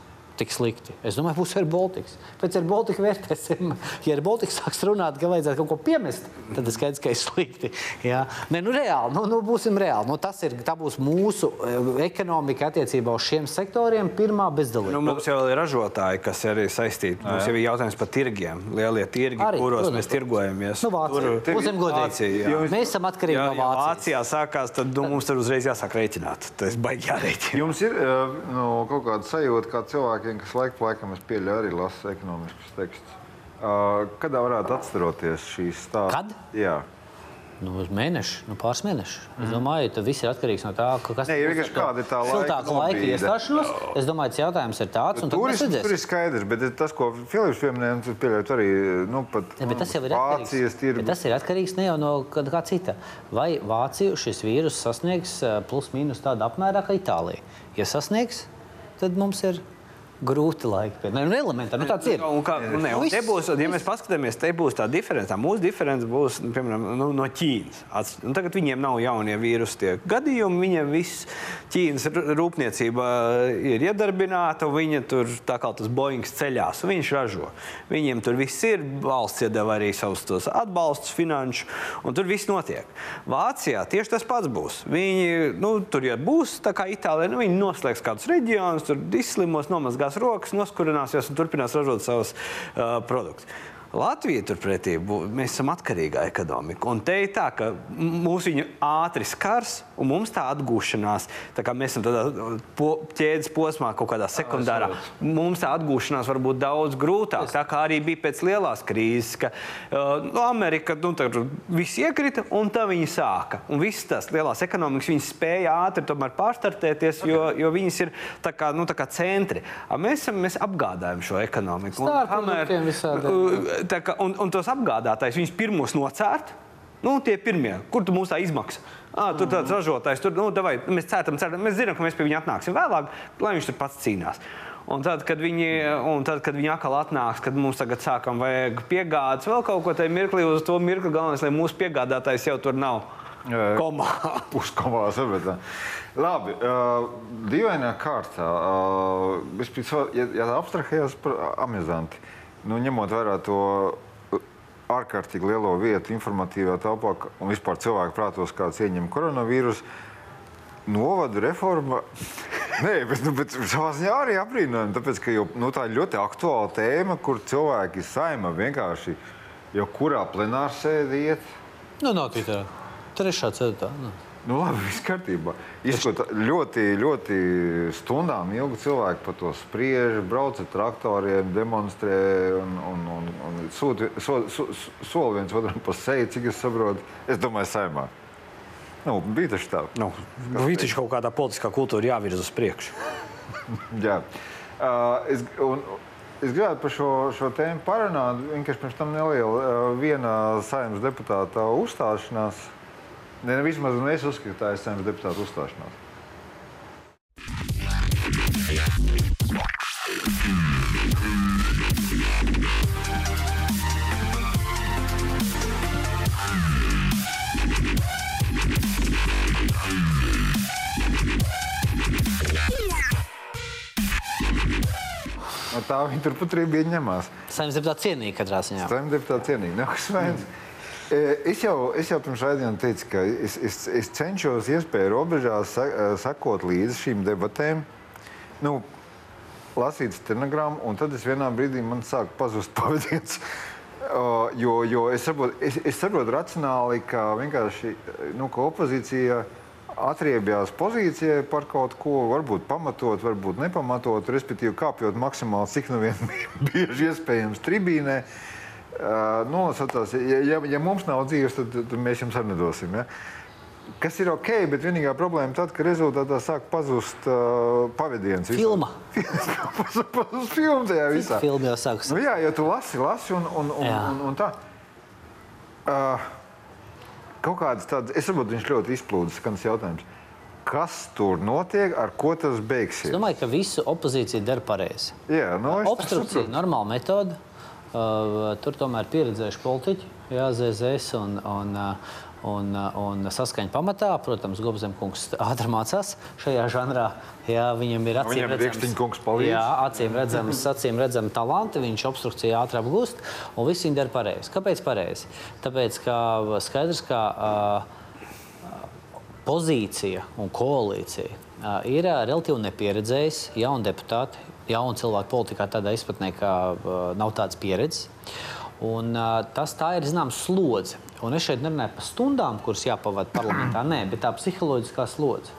tik slikti. Es domāju, būs arī Baltiks. Pēc tam Baltika vērtēsim. Ja ar Baltiku sāks runāt, ka vajadzētu kaut ko piemest, tad tas skaidrs, ka ir slikti. Jā. Nē, nu reāli, nu, nu būsim reāli. Nu, tas ir, tā būs mūsu eh, ekonomika attiecībā uz šiem sektoriem pirmā bezdalība. Nu, mums jau ir ražotāji, kas arī saistīti. Mums jau ir jautājums par tirgiem. Lielie tirgi, Arī, kuros protams, mēs tirgojamies. Nu, Vācija. Tur- Būsim godīgi. Jā. Mēs esam atkarīgi Ja, no ja Vācijas. Vācijā sākās, tad nu, mums tur uzreiz jāsāk rēķināt. Tas baigi jārēķina. Jums ir nu, kaut kāda sajūta, kā cilvēkiem, kas laiku laikam es pieļauju arī lasa ekonomiskus tekstus. Uh, kad varētu atstaroties šīs stāsts? Kad? Jā. Nu, uz mēnešu, nu, pāris mēnešus. Es domāju, ka viss ir atkarīgs no tā, ka kas Nē, ir vienkārši kāda ir tā laika laika nobīde. iestāšanos. Es domāju, tas jautājums ir tāds, un Tur mēs ir, tur skaidrs, bet tas, ko Filips pieminēja, tas pieļaut arī nu, pat, bet tas ir Vācijas tirgus. Tas ir atkarīgs ne jau no kā, cita. Vai Vācija šis vīrus sasniegs plus mīnus tādā apmērā kā Itālija? Ja sasniegs, tad mums ir grūti laiki. nu, elementāri, nu, tāds ir. Un kā, ne, un te būs, ja mēs paskatāmies, te būs tā diference. Tā mūsu diference būs nu, piemēram, nu, no Ķīnas. Ats- Nu, tagad viņiem nav jaunie vīrusu tie gadījumi. Viņiem viss Ķīnas rūpniecība ir iedarbināta, un viņa tur tā kā tas Boeings ceļās, un viņš ražo. Viņiem tur viss ir, valsts iedeva arī savus tos atbalstus, finanšu, un tur viss notiek. Vācijā tieši tas pats būs. Viņi, nu, tur jau būs tā kā Itālijā, nu, viņi noslēgs kādus reģionus, tur izslimos, nomazgās rokas, noskurināsies un turpinās ražot savus uh, produktus. Latvija turpretī mēs esam atkarīga ekonomika. Un te ir tā, ka mūs viņa ātri skars, un mums tā atgūšanās, tā kā mēs esam tādā po, ķēdes posmā, kaut kādā sekundārā, mums tā atgūšanās var būt daudz grūtāka. Tā kā arī bija pēc lielās krīzes, ka uh, nu, Amerika nu, tur viss iekrita, un tā viņi sāka. Un visas tās lielās ekonomikas viņas spēja ātri tomēr pārstartēties, jo, jo viņas ir tā kā, nu, tā kā centri. A mēs, esam, mēs apgādājam šo ekonomiku. Un Stārproduktiem visādiem. Uh, kā, un, un tos apgādātājus, viņus pirmos nocērt. Nu, tie pirmie, kur tu mums tā izmaksa? À, tur tāds ražotājs, tur nu, davai, mēs ceram, ceram, mēs zinām, ka mēs pie viņa atnāksim vēlāk, lai viņš tur pats cīnās. Un tad, kad viņi, un tad, kad viņi atkal atnāks, kad mums tagad sākam vajag piegādes, vēl kaut ko tajā mirklī, uz to mirkli galvenais, lai mūsu piegādātājs jau tur nav. Komā. Puskomā saprotā. Labi, uh, dīvainā kārtā. Uh, vispirms, ja, ja tā abstrahējas par amizanti, nu, ņemot vērā to uh, ārkārtīgi lielo vietu informatīvā telpā un vispār cilvēku prātos, kāds ieņem koronavīrusu, novada reforma. Nē, bet, nu, bet savā ziņā arī apbrīnojami, tāpēc, ka jau, nu, tā ir ļoti aktuāla tēma, kur cilvēki saima vienkārši jau kurā plenārsēdē iet. Nu, nav tā. Trešā ceturtā. Nu. Nu, labi, viss kārtībā. Izskatās ļoti, ļoti stundām ilgi cilvēki par to spriež, brauc ar traktoriem, demonstrē un, un, un, un sūta so, so, so, soli viens otram pa seju, cik es saprotu. Es domāju, saimā. Nu, bija taču tā. Nu, Viņš taču kaut kādā politiskā kultūrā jāvirza uz priekšu. Jā. Uh, es, un, es gribētu par šo, šo tēmu parunāt. Vienkārši pirms tam neliela uh, viena saimnes deputāta uzstāšanās. Ne, ne, vismaz es uzskatu, ka tā ir saimnes deputāta uzstāšanās. No tā viņi turpat arī bija ņemās. Saimnes deputāts cienīgi katrā ziņā. Saimnes deputāts cienīgi. Nekas vairs. E, Es jau, es jau pirms raidījuma teicu, ka es, es, es cenšos iespēju robežās e, sekot līdzi šīm debatēm, nu, lasīt stenogrammu, un tad es vienā brīdī man sāk pazust pavadiens. O, Jo, jo es saprotu, es, es saprotu racionāli, ka vienkārši nu, ka opozīcija atriebjās pozīcijai par kaut ko, varbūt pamatot, varbūt nepamatot, respektīvi kāpjot maksimāli, cik nu vien bieži iespējams tribīnē. Uh, Nolasotās, ja, ja, ja mums nav dzīves, tad, tad mēs jums arī nedosim. Ja? Kas ir ok, bet vienīgā problēma tad, ka rezultātā sāk pazust uh, pavadiens. visā. Filma. pazust filma tajā visā. Filma jau sākas. Nu, jā, jo tu lasi, lasi un, un, un, Jā. un, un tā. Uh, kaut kādas tādas, es saprotu, viņš ļoti izplūdes, skan tas jautājums. Kas tur notiek, ar ko tas Es beigsies? domāju, ka visu opozīcija dara pareizi. Jā, nu, es tā Obstrukcija normāla metode. Tur tomēr ir pieredzējuši politiķi, Jā, ZZS un, un, uh, Un, uh, un saskaņa pamatā, protams, Gobzemkungs ātri mācās šajā žanrā. Jā, viņam ir acīm Viņam palīdz. Jā, acīm redzams, acīm redzami talanti, viņš obstrukciju ātri apgūst, un viss viņa dara pareizi. Kāpēc pareizi? Tāpēc, ka skaidrs, ka uh, pozīcija un koalīcija uh, ir uh, relatīvi nepieredzējis, jauni deputāti, jauni cilvēki politikā tādā izpratnē, ka uh, nav tādas pieredzes. Un, uh, tas tā ir zināms slodze. Un es šeit nerunāju par stundām, kuras jāpavada parlamentā, nē, bet tā psiholoģiskā slodze.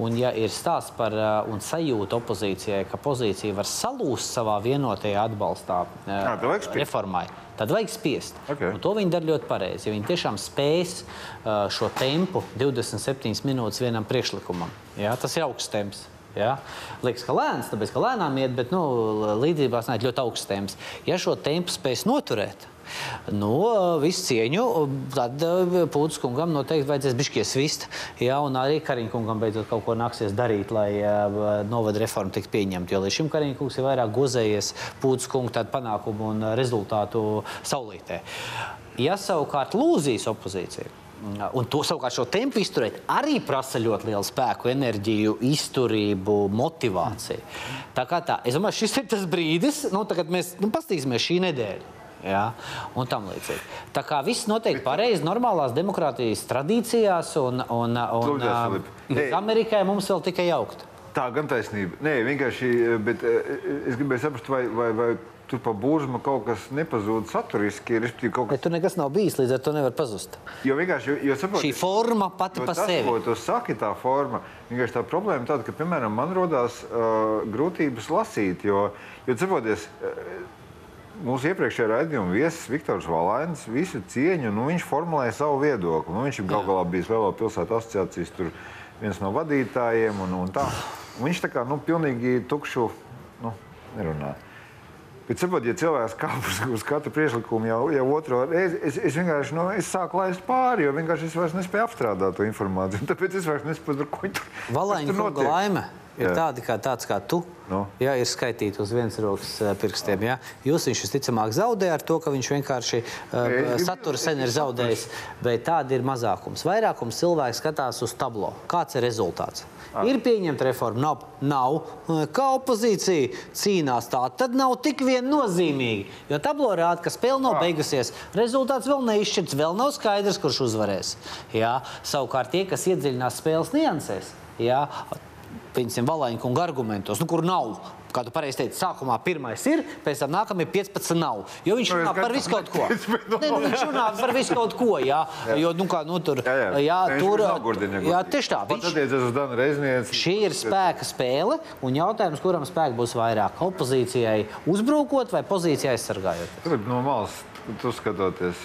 Un, ja ir stāsts par uh, un sajūta opozīcijai, ka pozīcija var salūst savā vienotajā atbalstā uh, reformai, tad vajag spiest. Ok. Un to viņi dara ļoti pareizi. Ja viņi tiešām spēs uh, šo tempu 27 minūtes vienam priekšlikumam, jā, tas ir augsts temps. Ja? Liekas, ka lēns, tāpēc ka lēnām iet, bet nu, līdzībās nē, ļoti augsts temps. Ja šo tempu spēs noturēt, nu, visu cieņu, tad Pūtis kungam noteikti vajadzēs bišķies vist. Ja? Un arī Kariņa kungam beidzot kaut ko nāksies darīt, lai uh, novada reforma tiktu pieņemta. Jo līdz šim Kariņa kungs ir vairāk gozējies Pūtis kungu tādu panākumu un rezultātu saulītē. Ja savukārt lūzīs opozīcija, Un to savukārt šo tempu izturēt arī prasa ļoti lielu spēku, enerģiju, izturību, motivāciju. Tā kā tā, es domāju, šis ir tas brīdis, nu, kad mēs nu, paskatīsimies šī nedēļa. Jā, un tam līdzīgi. Tā kā viss notiek pareizi, normālās demokrātijas tradīcijās, un, un, un, un Filip. Ei. Amerikai mums vēl tikai jaukt. Tā gan taisnība. Nē, vienkārši, bet eh, es gribēju saprast, vai, vai, vai tur pa burzmu kaut kas nepazūd saturiski, kaut Bet kas. tur nekas nav bijis, līdz ar to nevar pazust. Jo vienkārši, jo, jo saprot, Šī forma pati par sevi. ko tu saki, tā forma, vienkārši tā problēma tāda, ka, piemēram, man rodās uh, grūtības lasīt, jo, jo saproties, uh, mūsu iepriekšējā raidījuma viesis Viktors Valainis visu cieņu, nu, viņš formulēja savu viedokli. Nu, viņš ir gal galā bijis Lielo pilsētu asociācijas tur viens no vadītājiem, un, un tā. Un viņš tā kā, nu, pilnīgi tukšu, nu, nerunā. Bet, saprot, ja cilvēks kāp uz, katru priekšlikumu jau, jau otro reizi, es, es vienkārši nu, es sāku laist pāri, jo vienkārši es vairs nespēju apstrādāt to informāciju. Tāpēc es vairs nesaprotu, ko viņi tur kas tur kunga laime ir Jā. tāda, kā, tāds kā tu. Nu. Jā, ir skaitīta uz vienas rokas pirkstiem. Jā. Jūs viņš visticamāk zaudēja ar to, ka viņš vienkārši uh, satura sen ir zaudējis, bet tāda ir mazākums. Vairākums cilvēku skatās uz tablo. Kāds ir rezultāts? Ir pieņemta reforma, nav. nav. Kā opozīcija cīnās tā, tad nav tik viennozīmīgi. Jo tablo rāda, ka spēle nav beigusies. Rezultāts vēl neizšķirts, vēl nav skaidrs, kurš uzvarēs. Jā. Savukārt tie, kas iedziļinās spēles niansēs, jā, Valaiņa kunga argumentos, nu, kur nav. Kā tu pareizi teici, sākumā pirmais ir, pēc tam nākamie 15 nav. Jo viņš Nu, es runā par visu kaut ko. Nē, nu, viņš runā par visu kaut ko. Jā, jo, nu, kā, nu, tur, Jā, jā. jā, tur, jā, tieši tā. Viņš. Šī ir spēka spēle, un jautājums, kuram spēka būs vairāk? Opozīcijai uzbrukot vai pozīcijai aizsargājot? No malas, tu skatoties.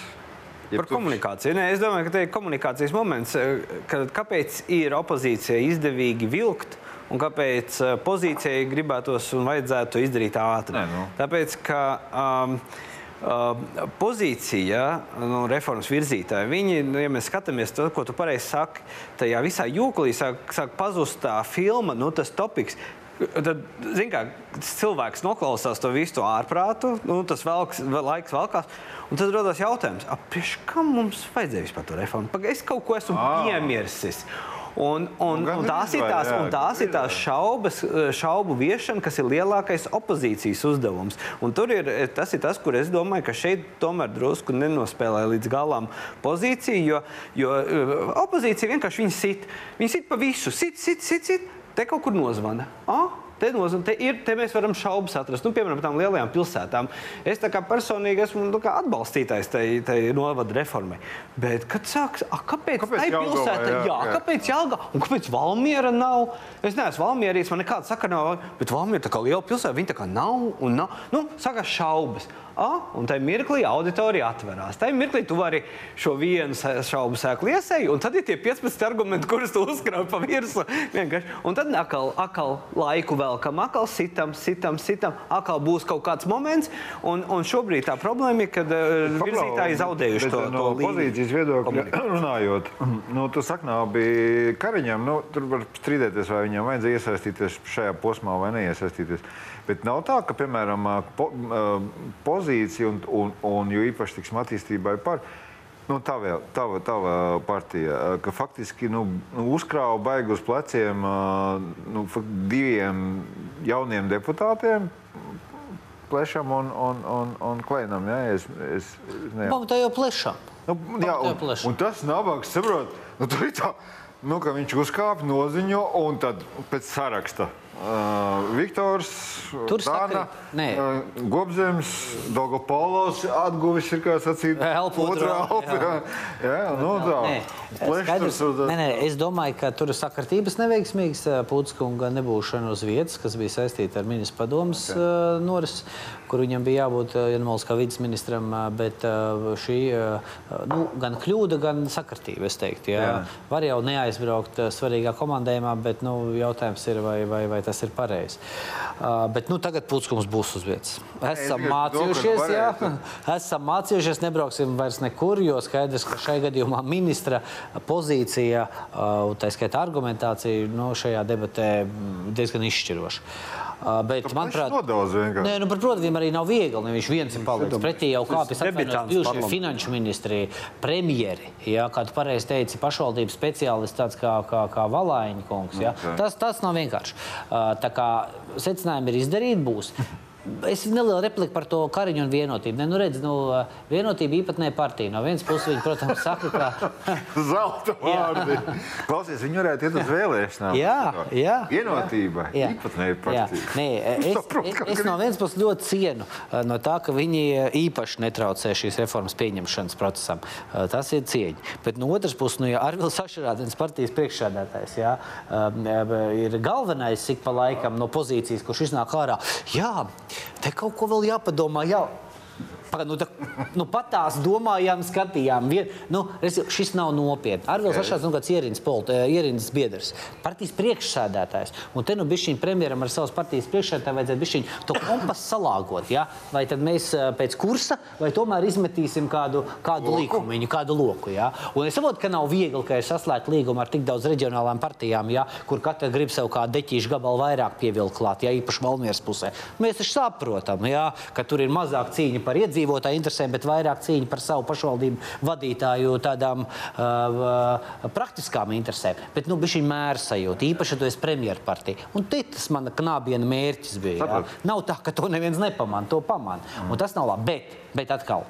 Ja Par komunikāciju. Nē, es domāju, ka te ir komunikācijas moments, eh, kad, kāpēc ir opozīcijai izdevīgi vilkt. Un kāpēc eh, pozīcijai gribētos un vajadzētu to izdarīt ātri? Nē, nu. Tāpēc, ka um, um, pozīcija, nu, reformas virzītāji, viņi, nu, ja mēs skatāmies to, ko tu pareizi saki, tajā visā jūklī sāk, sāk pazust tā filma, nu, tas topiks. Tad, kā, cilvēks noklausās to visu ārprātu, nu, tas velks, laiks velkās. Un tad rodas jautājums, kam mums vajadzēja vispār to reformu? Paga, es kaut ko esmu Ā. piemirsis. Un, un, Nu, un tās ir tās, un tās, ir tās šaubas, šaubu viešana, kas ir lielākais opozīcijas uzdevums. Un tur ir tas, ir tas, kur es domāju, ka šeit tomēr drusku nenospēlē līdz galam pozīciju, jo, jo eh, opozīcija vienkārši sit. Sit pa visu, sit, sit, sit, sit te kaut kur nozvana. Ah, Te, nozvan, te, ir, te mēs varam šaubas atrast. Nu, piemēram, tām lielajām pilsētām. Es tā personīgi esmu nu, kā atbalstītājs tai, tai novada reformai. Bet, kad sāks, a, kāpēc, Jelgavā, pilsētai, jā, jā, jā. kāpēc Jālga? Un kāpēc Valmiera nav? Es neesmu Valmierīts, man nekāda sakara nav. Bet Valmiera tā kā liela pilsēta, viņa tā kā nav un nav. Nu, sākās šaubas. Ah, un tajā mirklī auditorija atverās. Tajā mirklī tu vari šo vienu šaubu sēklu iesēju, un tad ir tie 15 argumenti, kurus tu uzkrāj pa virsmu. Un tad atkal, atkal laiku velkam, atkal sitam, sitam, sitam. Atkal būs kaut kāds moments, un, un šobrīd tā problēma ir, ka uh, virzītāji zaudējuši Bet, to, no to līniju. pozīcijas viedokļa runājot, nu, tu saknābi Kariņam, nu, tur var strīdēties, vai viņam vajadzēja iesaistīties šajā posmā vai neiesaistīties. Bet nav tā, ka, piemēram, po, pozīcija un, un, un jo īpaši tiksim, attīstībai par. Nu, tā vēl tava, tava partija, ka faktiski nu, nu, uzkrāja baigi uz pleciem nu, diviem jauniem deputātiem. Plešam un, un, un, un Kleinam. Ja? Es, es, ne... Pamatā jau plešām. nu, jā, un, plešam. un tas nabaks saprot, nu, tā, nu, ka viņš uzkāpa noziņo un tad pēc saraksta. Uh, Viktors, Tur Dāna, uh, Gobzems, Dogopolos atguvis ir, kā sacīt, Elpu otrā otrā, elpa. Jā, jā nu tā. Skaidrs, nē, nē, es domāju, ka tur ir sakritības neveiksmīgs Putskunga nebūšana uz vietas, kas bija saistīta ar ministru padomus okay. norisi, kur viņam bija jābūt eh, Janmals kā vidas ministram, bet šī nu, gan kļūda, gan sakritība, es teiktu. Jā. Jā. Var jau neaizbraukt svarīgā komandējumā, bet nu, jautājums ir, vai, vai, vai tas ir pareizi. Uh, bet nu, tagad Putskungs būs uz vietas. Esam to, ka mācījušies, jā. varētu. Esam mācījušies, nebrauksim vairs nekur, jo skaidrs, ka šajā gadījumā ministra pozīcija, uh, tā skaitā argumentācija, nu, šajā debatē mm, diezgan izšķiroša. Bet, Plešs manuprāt. Nē, nu, par protams, arī nav viegli. ne Viņš viens ir palicis. Pretī jau atvainojos bijušie finanšu ministri, premjeri. Jā, kā tu pareizi teici, pašvaldības speciālists tāds kā, kā, kā Valaiņa kungs. Jā. Ok. Tas, tas nav vienkārši. Tā kā secinājumi ir izdarīti, būs. Es nelielu repliku par to kariņu un vienotību. Ne, nu, redz, nu, vienotība īpatnē partija. No vienas puses, viņi, protams, saka, ka Zelta vārdi. Klausies, viņi varētu iet uz vēlēšanām. Jā, jā. Vienotība. Jā. Īpatnēji Jā. partija. Nē, es, es, es no vienas puses ļoti cienu no tā, ka viņi īpaši netraucē šīs reformas pieņemšanas procesam. Tas ir cieņa. Bet no otras puses, nu, ja Arvils Sašarādens partijas priekšsēdētājs jā, ir galvenais ik pa laikam no pozīcijas, kurš iznāk ārā, jā, te kaut ko vēl jāpadomā. Jā. Paga, Nu, tā, nu, pat tās domājām, skatījām. Vien, nu, resi, šis nav nopietni. Arvils Sašāds ir kāds ierīnas, politi, ierīnas biedrs, partijas priekšsēdētājs. Un te nu bišķiņ premjeram ar savas partijas priekšsēdētāju vajadzētu bišķiņ to kompasu salāgot. Ja? Vai tad mēs eh, pēc kursa, vai tomēr izmetīsim kādu, kādu līkumiņu, kādu loku. Ja? Un es saprotu, ka nav viegli, ka ir saslēgta līguma ar tik daudz reģionālām partijām, ja? kur katra grib sev kā deķīšu gabalu vairāk pievilkt klāt, ja īpaši Valmieras pusē. Mēs taču saprotam, ja? ka tur ir mazāk cīņa par iedzīvotāju interesēm, bet vairāk cīņa par savu pašvaldību vadītāju tādām uh, praktiskām interesēm. Bet, nu, bija šī mēra sajūta, īpaši, ja tu esi premjerpartija. Un te tas mana knābiena mērķis bija. Ja? Sapratu. Nav tā, ka to neviens nepamana, to pamana. Mm. Un tas nav labi. Bet, bet atkal.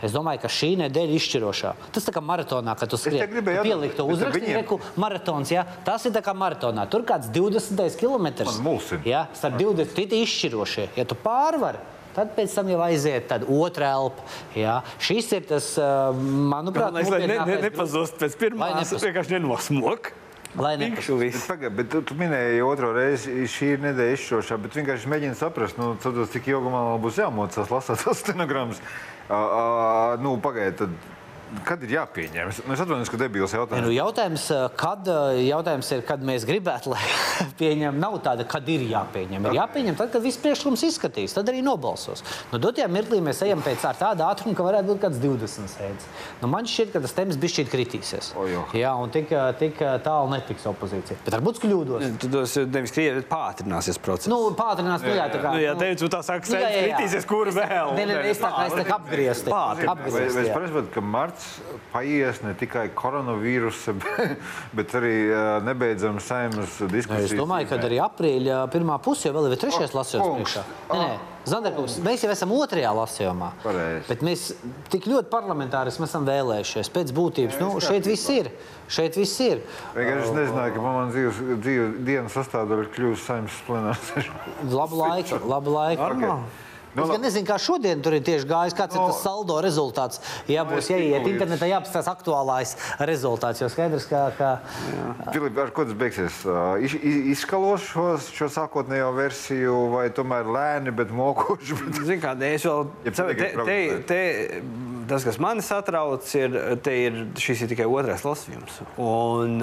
Es domāju, ka šī nedēļa ir izšķirošā. Tas tā kā maratonā, kad te skrieni. gribēju pielikt to uzrakstu, maratons. Ja? Tas ir kā maratonā. Tur kāds 20 km. Man mulsina. Ja? Starp 20 tie ir izšķirošie. Ja tu pārvari, tad pēc tam jau aiziet tad otra elpa. Ja? Šis ir tas, manuprāt, Galvenais, lai ne, ne, nepazust pēc pirmās, nepazust. vienkārši nenosmok. Lai viss. Pagaid, bet tu, tu minēji otro reizi, šī ir nedēļa izšķirošā, bet vienkārši mēģini saprast, nu, tad, cik ilgi man būs jāmocās lasīt tos stenogrammas. Uh, uh, nu, Pagaidiet, tad kad ir jāpieņem? Es, nu, es atvainojos, ka debils Ja, jautājums. nu, jautājums, eh, kad, eh, jautājums ir, kad mēs gribētu, lai pieņem, nav tāda, kad ir jāpieņem. Ir jāpieņem tad, kad viss priekšlikums izskatīs, tad arī nobalsos. Nu, dotajā mirklī mēs ejam pēc ar tādu ātrumu, ka varētu būt kāds 20 sēdes. Nu, man šķiet, ka tas temps bija šķiet kritīsies. O, jo. Jā, un tik, eh, tik tālu netiks opozīcija. Bet varbūt kļūdos. Tu tos nevis krievi, bet pātrināsies process. Nu, pātrinās, nu, jā, tā kā. Nu, ja nu, teicu, tā saka, nu, jā, jā, jā. kritīsies, kur vēl? Nē, nē, es tā kā apgriezti. Apgriezti, jā. ka marts paies ne tikai koronavīrusa, bet, arī uh, nebeidzams saimnes Nē, diskusijas? Es domāju, ka arī aprīļa pirmā pusē vēl ir trešais O, lasījums. priekšā. Nē, nē, Zanderkungs, mēs jau esam otrajā lasījumā. Pareizi. Bet mēs tik ļoti parlamentāriski esam vēlējušies. Pēc būtības nu, šeit viss ir. Šeit viss ir. Vienkārši es nezināju, ka man dzīves, dzīves dienas sastāvdaļa kļuvusi saimnes plenārs. Labu laiku, labu laiku. Normāli. Nu, Es gan nezinu, kā šodien tur ir tieši gājis, kāds ir tas saldo rezultāts. Jā, būs es jāiet internetā, jāapskatās aktuālais rezultāts. Jo skaidrs, ka, ka Filip, ar ko tas beigsies? Iz- iz- Izskalos šo, šo sākotnējo versiju, vai tomēr lēni, bet mokoši? Bet... Zini, kā, es vēl, Ja te, te, te, tas, kas mani satrauc, ir, te ir šis ir tikai otrais lasījums. Un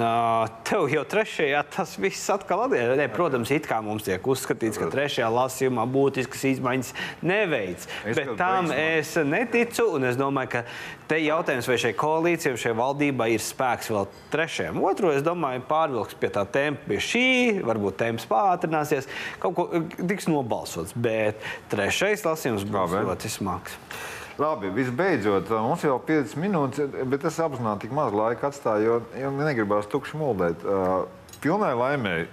tev jau trešajā tas viss atkal atgādās. Ne, Protams, it kā mums tiek uzskatīts, ka trešajā lasījumā būtiskas izmaiņas neveic. Es Bet tam es neticu, un es domāju, ka te jautājums, vai šai koalīcijai, vai šai valdībai ir spēks vēl trešajam. Otru, es domāju, pārvilks pie tā tempa pie šī, varbūt temps pātrināsies, kaut ko eh, tiks nobalsots. Bet trešais lasījums būs ļoti smags. Labi, visbeidzot, mums jau ir 5 minūtes, bet es apzināti tik maz laika atstāju, jo, jo negribās tukši muldēt. Uh, pilnai laimēji.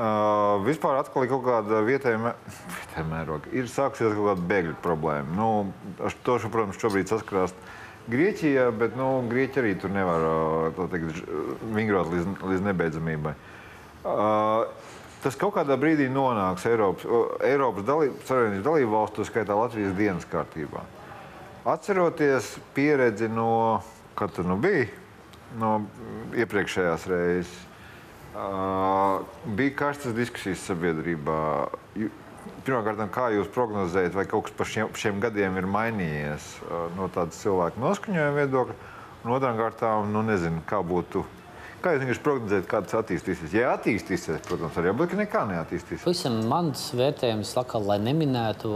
Uh, vispār atkal ir kaut kāda vietējā vietējā mēroga. Ir sākusies kaut kāda bēgļu problēma. Nu, ar to, šo, protams, šobrīd saskarās Grieķijā, bet nu, Grieķija arī tur nevar teikt, vingrot līdz, līdz nebeidzamībai. Uh, tas kaut kādā brīdī nonāks Eiropas, Eiropas dalī, Savienības dalību valstu, skaitā Latvijas dienas kārtībā. Atceroties pieredzi no, kad tu nu biji, no iepriekšējās reizes, uh, bija karstas diskusijas sabiedrībā. Pirmkārt, kā jūs prognozējat, vai kaut kas par šiem, šiem gadiem ir mainījies uh, no tādas cilvēku noskaņojuma viedokļa? Un otrām kārtām, nu, nezinu, kā būtu. Kā jūs vienkārši prognozējat, kā tas attīstīsies? Ja attīstīsies, protams, arī būt, ka nekā neattīstīsies. Pavisam mans vērtējums, laka, lai neminētu,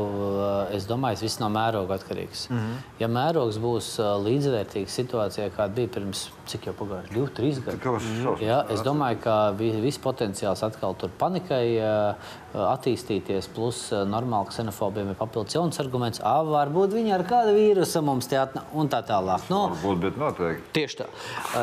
es domāju, tas viss no mēroga atkarīgs. Mm -hmm. Ja mērogs būs līdzvērtīgs situācijai, kāda bija pirms cik jau pagājuši, divi, trīs gadi. Šausmas. Jā, es domāju, ka vi- viss potenciāls atkal tur panikai eh, attīstīties, plus eh, normāli ksenofobiem ir papildus jauns arguments. Ā, varbūt viņi ar kādu vīrusu mums te atnāk un tā tālāk. Nu, Varbūt, bet noteikti. Tieši tā.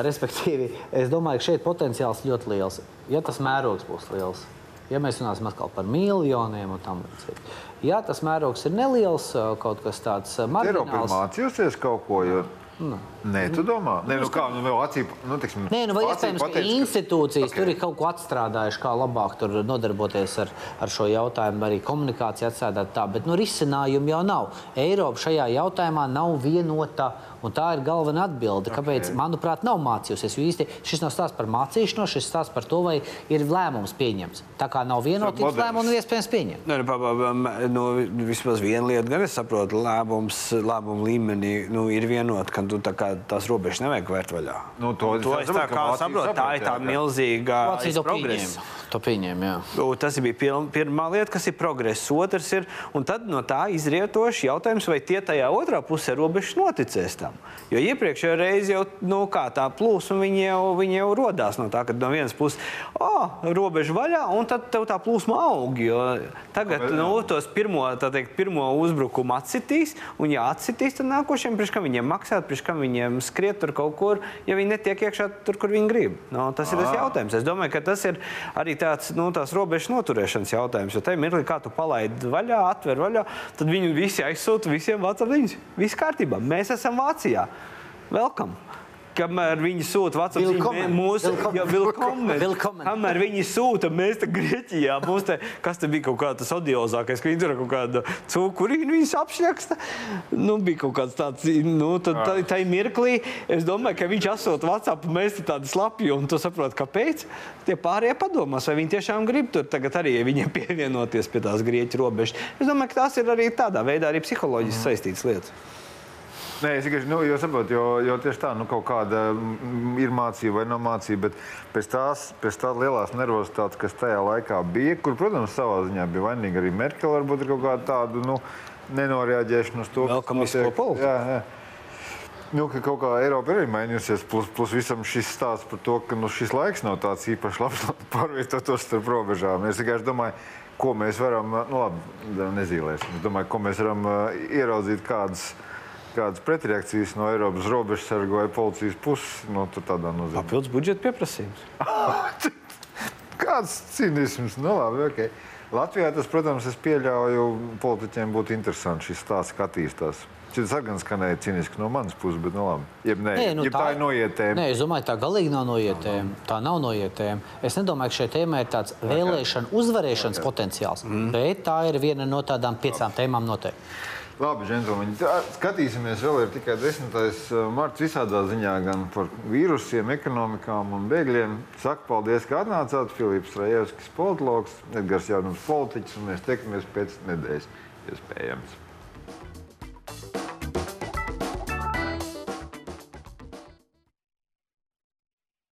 Respektīvi, es domāju, ka šeit potenciāls ļoti liels. Ja tas mērogs būs liels, ja mēs runāsim atkal par miljoniem un tam līdzīgi. Ja tas mērogs ir neliels, kaut kas tāds Eiropa ir marģināls. mācījusies kaut ko. Jo... Nē, tu domā, Nē, nu, kā nu, vēl acīm, nu, tiksim, Nē, nu, iespējams, ka pateic, institūcijas Ok. okay. tur ir kaut ko atstrādājuši, kā labāk tur nodarboties ar, ar šo jautājumu, arī komunikāciju atstrādāt tā, bet nu, risinājumu jau nav. Eiropa šajā jautājumā nav vienota, un tā ir galvenā atbilde. Kāpēc, Ok. manuprāt, nav mācījusies? Jo īsti šis nav stāsts par mācīšanos, šis stāsts par to, vai ir lēmums pieņemts. Tā kā nav vienotības lēmumu, nu, iespējams pieņemt. Nu, nu, pa- pa- pa- nu, vismaz viena lieta, gan es saprotu, lēmums, lēmumu līmenī nu, ir vienota, ka tu tā kā tās robežas nevajag vērt vaļā. Nu, to to es tā kā saprotu. Tā saprot, ir tā milzīga progresa. pieņēma. To pieņēma, jā. Nu, Tas bija pirmā lieta, kas ir progress. Otrs ir, un tad no tā izrietoši jautājums, vai tie tajā otrā pusē robežas noticēs tam. Jo iepriekšējā reizē jau nu, kā tā plūsma viņi jau, viņi jau rodās no tā, ka no vienas puses oh, robeža vaļā, un tad tev tā plūsma aug. Tagad Bet, nu, tos pirmo, teikt, pirmo uzbrukumu atsitīs, un ja atsitīs, tad nākošiem priekš kam viņiem maksāt, priekš kam viņiem skriet tur kaut kur, ja viņi netiek iekšā tur, kur viņi grib. Nu, tas ir tas jautājums. Es domāju, ka tas ir arī tāds nu, robežas noturēšanas jautājums. Jo tajā mirklī, kā tu palaidi vaļā, atver vaļā, tad viņi visi aizsūta visiem vācu ziņas. Viss kārtībā. Mēs esam Vācijā. Welcome! Kamēr viņi sūta Vācijā mūsu. Kamēr viņi sūta, mēs te Grieķijā. Mums te, kas te bija kaut kā tas odiozākais, ka viņi tur kaut kādu cukurīnu viņus apšķaksta. Nu, bija kaut kāds tāds, nu, tad tā, tā mirklī, es domāju, ka viņš asot WhatsApp, mēs te tādi slapji, un tu saproti, kāpēc. Tie pārējie padomās, vai viņi tiešām grib tur tagad arī viņiem pievienoties pie tās Grieķu robežas. Es domāju, ka tās ir arī tādā veidā arī psiholoģiski saistītas lietas. Nē, es tikai nu, saprotu, jo, jo tieši tā, nu, kaut kāda mm, ir mācība vai nav mācība, bet pēc tās, pēc tās lielās nervozitātes, kas tajā laikā bija, kur, protams, savā ziņā bija vainīga arī Merkele, varbūt kaut kāda tāda nu, nenoreaģēšana uz to, Welcome notiek. Jā, jā. Nu, ka kaut kā Eiropa ir mainījusies, plus, plus visam šis stāsts par to, ka nu, šis laiks nav tāds īpaši labs, pārvietotos starp robežām. Es vienkārši domāju, ko mēs varam, nu labi, nezīmēsim. Es domāju, ko mēs varam uh, ieraudzīt kādas, kādas pretreakcijas no Eiropas robežsargu vai policijas puses. Nu, tur tādā nozīmē. Papildus budžeta pieprasījums. Kāds cīnisms? Nu, labi, okay. Latvijā tas, protams, es pieļauju, politiķiem būtu interesanti šis stāsts, kā attīstās. Arī gan skanēja cīniski no manas puses, bet nu, labi. Jeb, nē, Nē, nu, jeb tā, tā ir noietēma. Nē, es domāju, tā galīgi nav noietējama. Tā nav noietējama. Es nedomāju, ka šai tēmai ir tāds vēlēšana uzvarēšanas potenciāls, bet tā ir viena no tādām piecām tēmām noteikti. Labi, džentlmeņi. Skatīsimies, vēl ir tikai 10. marts visādā ziņā, gan par vīrusiem, ekonomikām un bēgļiem. Saku paldies, ka atnācāt. Filips Rajevskis, politologs, Edgars Jaunums, politiķis, un mēs tiekamies pēc nedēļas iespējams.